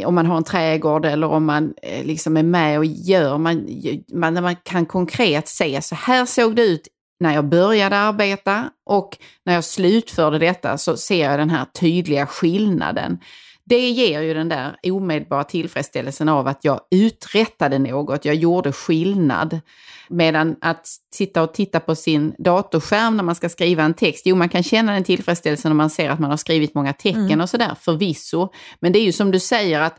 om man har en trädgård eller om man eh, liksom är med och gör, man, man, man kan konkret se så här såg det ut när jag började arbeta och när jag slutförde detta så ser jag den här tydliga skillnaden. Det ger ju den där omedelbara tillfredsställelsen av att jag uträttade något, jag gjorde skillnad. Medan att sitta och titta på sin datorskärm när man ska skriva en text, jo man kan känna den tillfredsställelsen när man ser att man har skrivit många tecken Mm. och sådär, förvisso. Men det är ju som du säger att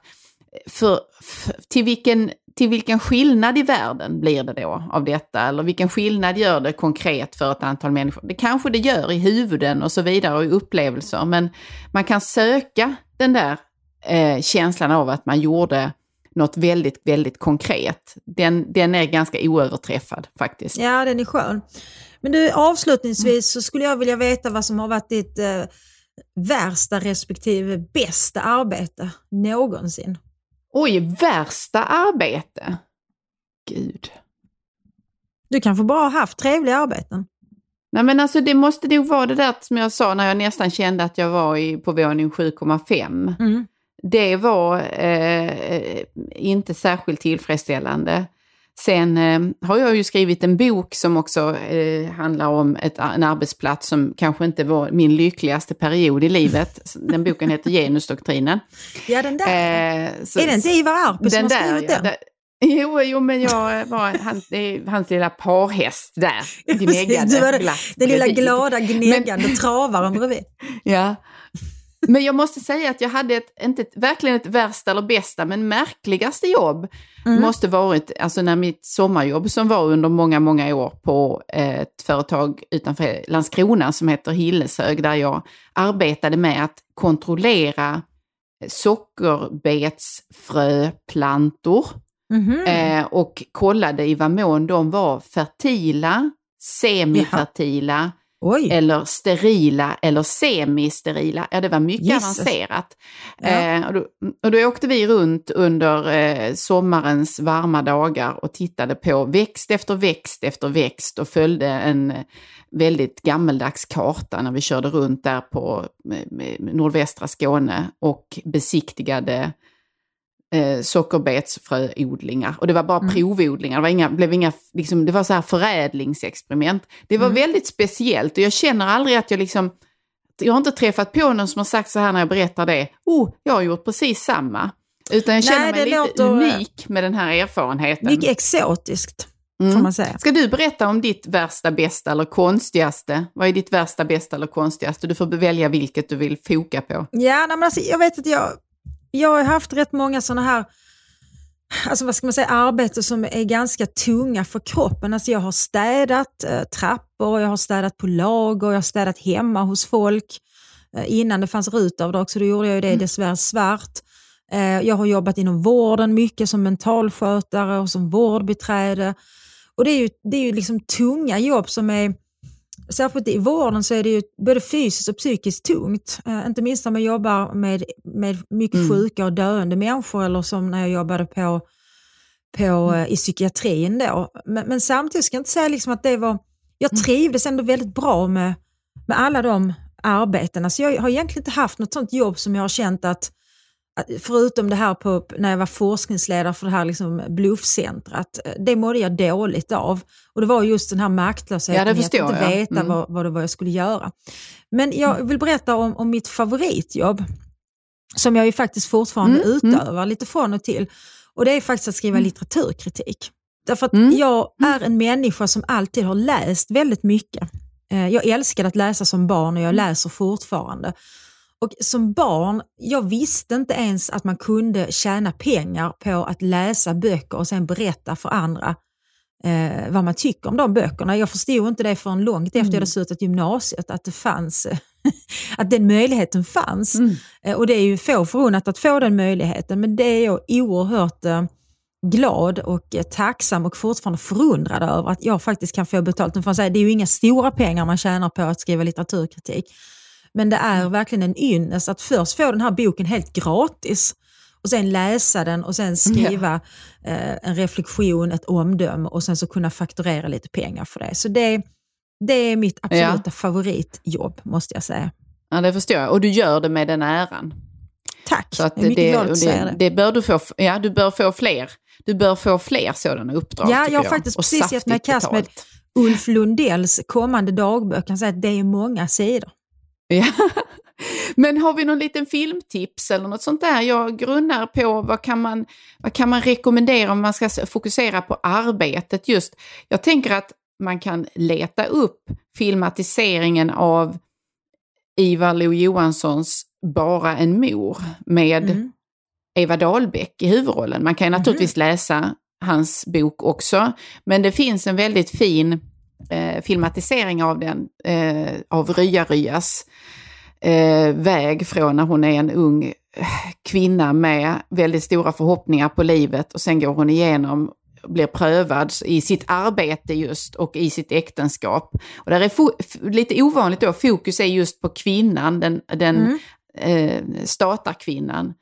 för, för, till, vilken, till vilken skillnad i världen blir det då av detta? Eller vilken skillnad gör det konkret för ett antal människor? Det kanske det gör i huvuden och så vidare och i upplevelser, men man kan söka den där eh, känslan av att man gjorde något väldigt, väldigt konkret. Den, den är ganska oöverträffad faktiskt. Ja, den är skön. Men du, avslutningsvis så skulle jag vilja veta vad som har varit ditt eh, värsta respektive bästa arbete någonsin. Oj, värsta arbete! Gud. Du kanske bara har haft trevliga arbeten. Nej men alltså det måste nog vara det där som jag sa när jag nästan kände att jag var i, på våning 7,5. Mm. Det var eh, inte särskilt tillfredsställande. Sen eh, har jag ju skrivit en bok som också eh, handlar om ett, en arbetsplats som kanske inte var min lyckligaste period i livet. Den boken heter Genusdoktrinen. Ja, den där. Eh, så- är det inte Ivar Arpi som har skrivit ja, den? där- Jo, jo, men jag var han, det är hans lilla parhäst där. Gnäggade Du var glatt Den lilla glada gnäggande travaren bredvid. Ja. Men jag måste säga att jag hade ett, inte ett, verkligen ett värsta eller bästa, men märkligaste jobb Mm. måste varit, alltså när mitt sommarjobb som var under många, många år på ett företag utanför Landskrona som heter Hilleshög, där jag arbetade med att kontrollera sockerbetsfröplantor Mhm. eh, och kollade i vad mån de var fertila, semifertila eller sterila eller semisterila. Ja, det var mycket Jesus. avancerat. Ja. Eh, och, då, och då åkte vi runt under eh, sommarens varma dagar och tittade på växt efter växt efter växt och följde en eh, väldigt gammeldags karta när vi körde runt där på eh, nordvästra Skåne och besiktigade eh, sockerbetsfröodlingar. Och det var bara Mm. provodlingar, det var, inga, blev inga, liksom, det var så här förädlingsexperiment. Det var Mm. väldigt speciellt och jag känner aldrig att jag liksom, jag har inte träffat på någon som har sagt så här när jag berättar det, oh, jag har gjort precis samma. Utan jag känner Nej, mig lite låter- unik med den här erfarenheten. Mycket exotiskt, Mm. får man säga. Ska du berätta om ditt värsta, bästa eller konstigaste? Vad är ditt värsta, bästa eller konstigaste? Du får välja vilket du vill foka på. Ja, nej, men alltså, jag vet att jag, jag har haft rätt många sådana här alltså vad ska man säga, arbeten som är ganska tunga för kroppen. Alltså jag har städat eh, trappor, jag har städat på lager, jag har städat hemma hos folk. Eh, innan det fanns rutavdrag så då gjorde jag det dessvärre svart. Eh, jag har jobbat inom vården mycket som mentalskötare och som vårdbiträde. Och det är ju, det är ju liksom tunga jobb som är Särskilt i vården så är det ju både fysiskt och psykiskt tungt. Eh, inte minst när man jobbar med, med mycket Mm. sjuka och döende människor eller som när jag jobbade på, på, eh, i psykiatrin. Då. Men, men samtidigt ska jag inte säga liksom att det var jag trivdes ändå väldigt bra med, med alla de arbetena. Så jag har egentligen inte haft något sånt jobb som jag har känt att förutom det här på, när jag var forskningsledare för det här liksom bluffcentrat, eh, det mådde jag dåligt av. Och det var just den här maktlösheten, Ja, att inte veta Mm. vad, vad det var jag skulle göra. Men jag vill berätta om, om mitt favoritjobb, som jag ju faktiskt fortfarande Mm, mm. utövar lite från och till. Och det är faktiskt att skriva litteraturkritik. Därför att Mm. jag är en människa som alltid har läst väldigt mycket. Eh, Jag älskade att läsa som barn och jag läser fortfarande. Och som barn, jag visste inte ens att man kunde tjäna pengar på att läsa böcker och sen berätta för andra eh, vad man tycker om de böckerna. Jag förstod inte det förrän långt efter jag hade slutat gymnasiet, att det fanns att den möjligheten fanns. Eh, Och det är ju få förunnat att få den möjligheten, men det är jag oerhört eh, glad och eh, tacksam och fortfarande förundrad över att jag faktiskt kan få betalt. Nu får jag säga, det är ju inga stora pengar man tjänar på att skriva litteraturkritik. Men det är verkligen en ynnest att först få den här boken helt gratis och sen läsa den och sen skriva eh, en reflektion, ett omdöme och sen så kunna fakturera lite pengar för det. Så det, det är mitt absoluta favoritjobb måste jag säga. Ja, det förstår jag. Och du gör det med den äran. Tack, Så att jag är mycket det, glad att säga det. det, bör du få, ja, du bör få fler. Du bör få fler sådana uppdrag. Ja, jag har faktiskt precis gett mig i kast med. Ulf Lundells kommande dagbok. Kan säga att det är många sidor. Ja. Men har vi någon liten filmtips eller något sånt där? Jag grunnar på vad kan man, vad kan man rekommendera om man ska fokusera på arbetet just. Jag tänker att man kan leta upp filmatiseringen av Ivar Lo-Johanssons Bara en mor med Mm. Eva Dahlbeck i huvudrollen. Man kan ju naturligtvis läsa hans bok också, men det finns en väldigt fin eh, filmatisering av den, eh, av Rya-Ryas eh, väg från när hon är en ung eh, kvinna med väldigt stora förhoppningar på livet och sen går hon igenom blir prövad i sitt arbete just och i sitt äktenskap. Och där är lite ovanligt då, fokus är just på kvinnan, den, den eh, statarkvinnan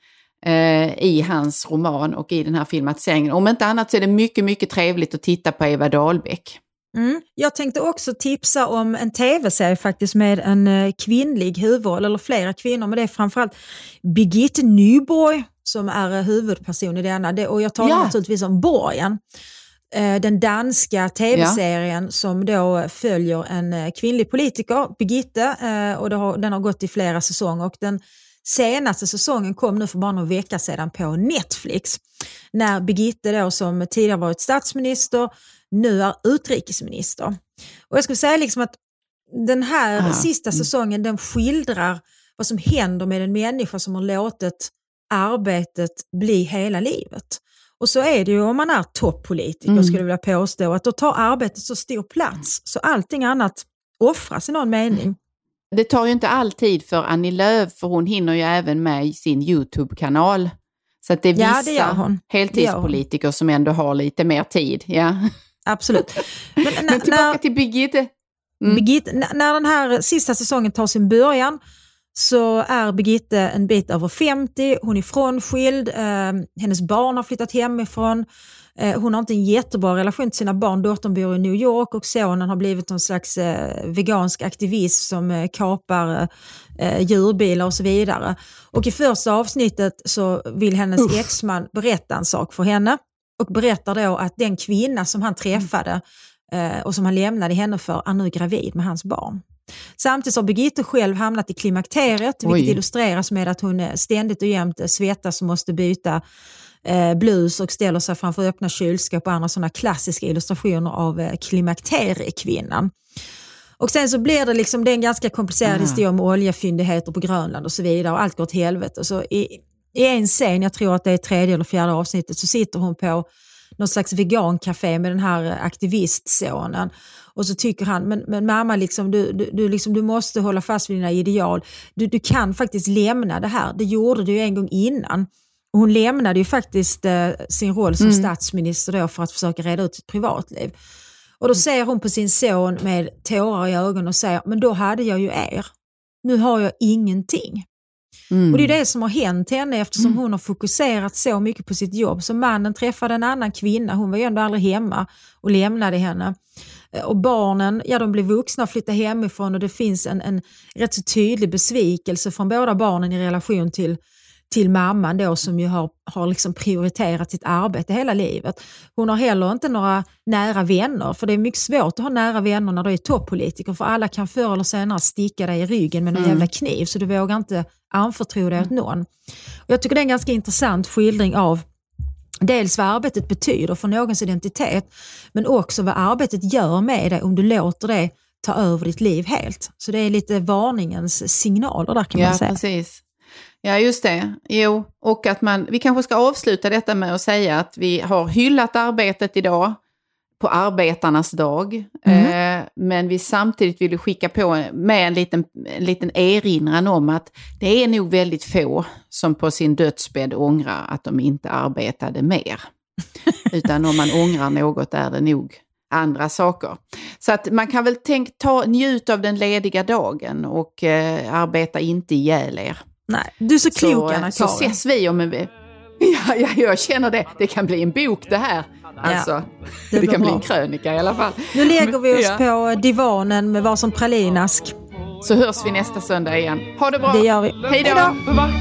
eh, i hans roman och i den här filmatiseringen. Om inte annat så är det mycket, mycket trevligt att titta på Eva Dahlbeck. Mm. Jag tänkte också tipsa om en tv-serie faktiskt med en eh, kvinnlig huvudroll, eller flera kvinnor, men det är framförallt Birgitte Nyborg som är eh, huvudperson i denna. Det, och jag talar Ja. naturligtvis om Borgen. Eh, Den danska tv-serien som då följer en kvinnlig politiker, Birgitte, och har, den har gått i flera säsonger. Och den senaste säsongen kom nu för bara någon vecka sedan på Netflix. När Birgitte då som tidigare varit statsminister nu är utrikesminister. Och jag skulle säga liksom att den här Ah, sista mm. säsongen den skildrar vad som händer med en människa som har låtit arbetet bli hela livet. Och så är det ju om man är toppolitiker Mm. skulle jag vilja påstå, att då tar arbetet så stor plats så allting annat offras i någon mening. Det tar ju inte all tid för Annie Lööf, för hon hinner ju även med sin YouTube-kanal. Så att det är Ja, vissa hon. Det heltidspolitiker som ändå har lite mer tid. Ja. Absolut. Men, när- Men tillbaka när- till Birgitte. Mm. Birgitte, när den här sista säsongen tar sin början så är Birgitte en bit över 50, hon är frånskild, eh, hennes barn har flyttat hemifrån, eh, hon har inte en jättebra relation till sina barn, dottern bor i New York och sonen har blivit någon slags eh, vegansk aktivist som eh, kapar eh, djurbilar och så vidare. Och i första avsnittet så vill hennes exman berätta en sak för henne och berättar då att den kvinna som han träffade eh, och som han lämnade henne för är nu gravid med hans barn. Samtidigt har Birgitte själv hamnat i klimakteriet, Oj. vilket illustreras med att hon eh, ständigt och jämt eh, svettas och måste byta eh, blus och ställer sig framför öppna kylskåp och andra sådana klassiska illustrationer av eh, klimakteriekvinnan. Och sen så blir det liksom, det är en ganska komplicerad Ah. historia om oljefyndigheter på Grönland och så vidare och allt går åt helvete. Så i, I en scen, jag tror att det är tredje eller fjärde avsnittet, så sitter hon på något slags vegancafé med den här aktivistsonen. Och så tycker han, men, men mamma, liksom, du, du, du, liksom, du måste hålla fast vid dina ideal. Du, du kan faktiskt lämna det här. Det gjorde du ju en gång innan. Och hon lämnade ju faktiskt eh, sin roll som Mm. statsminister då för att försöka reda ut sitt privatliv. Och då ser hon på sin son med tårar i ögonen och säger, men då hade jag ju er. Nu har jag ingenting. Mm. Och det är det som har hänt henne eftersom hon har fokuserat så mycket på sitt jobb. Så mannen träffade en annan kvinna, hon var ju ändå aldrig hemma och lämnade henne. Eh, Och barnen, ja de blir vuxna och flyttar hemifrån och det finns en, en rätt så tydlig besvikelse från båda barnen i relation till, till mamman då som ju har, har liksom prioriterat sitt arbete hela livet. Hon har heller inte några nära vänner för det är mycket svårt att ha nära vänner när du är toppolitiker för alla kan förr eller senare sticka dig i ryggen med en Mm. jävla kniv så du vågar inte anförtro dig åt någon. Och jag tycker det är en ganska intressant skildring av dels vad arbetet betyder för någons identitet men också vad arbetet gör med dig om du låter det ta över ditt liv helt. Så det är lite varningens signaler där kan Ja, man säga. precis. Ja, just det. Jo, och att man, vi kanske ska avsluta detta med att säga att vi har hyllat arbetet idag på arbetarnas dag. Mm. Eh, men vi samtidigt vill skicka på med en liten, en liten erinran om att det är nog väldigt få som på sin dödsbädd ångrar att de inte arbetade mer. Utan om man ångrar något är det nog andra saker. Så att man kan väl tänk, ta, njut av den lediga dagen och eh, arbeta inte ihjäl er. Nej, du är så klok Så, Anna så ses vi om en Ja, ja, jag känner det. Det kan bli en bok det här. Alltså, det det, blir kan bli bra. en krönika i alla fall. Nu lägger vi oss Ja. på divanen med varsin pralinask. Så hörs vi nästa söndag igen. Ha det bra. Det gör vi. Hej då. Vart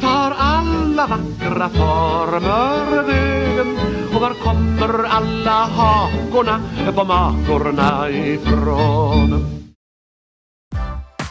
tar alla vackra former vägen? Och var kommer alla hakorna på makorna ifrån?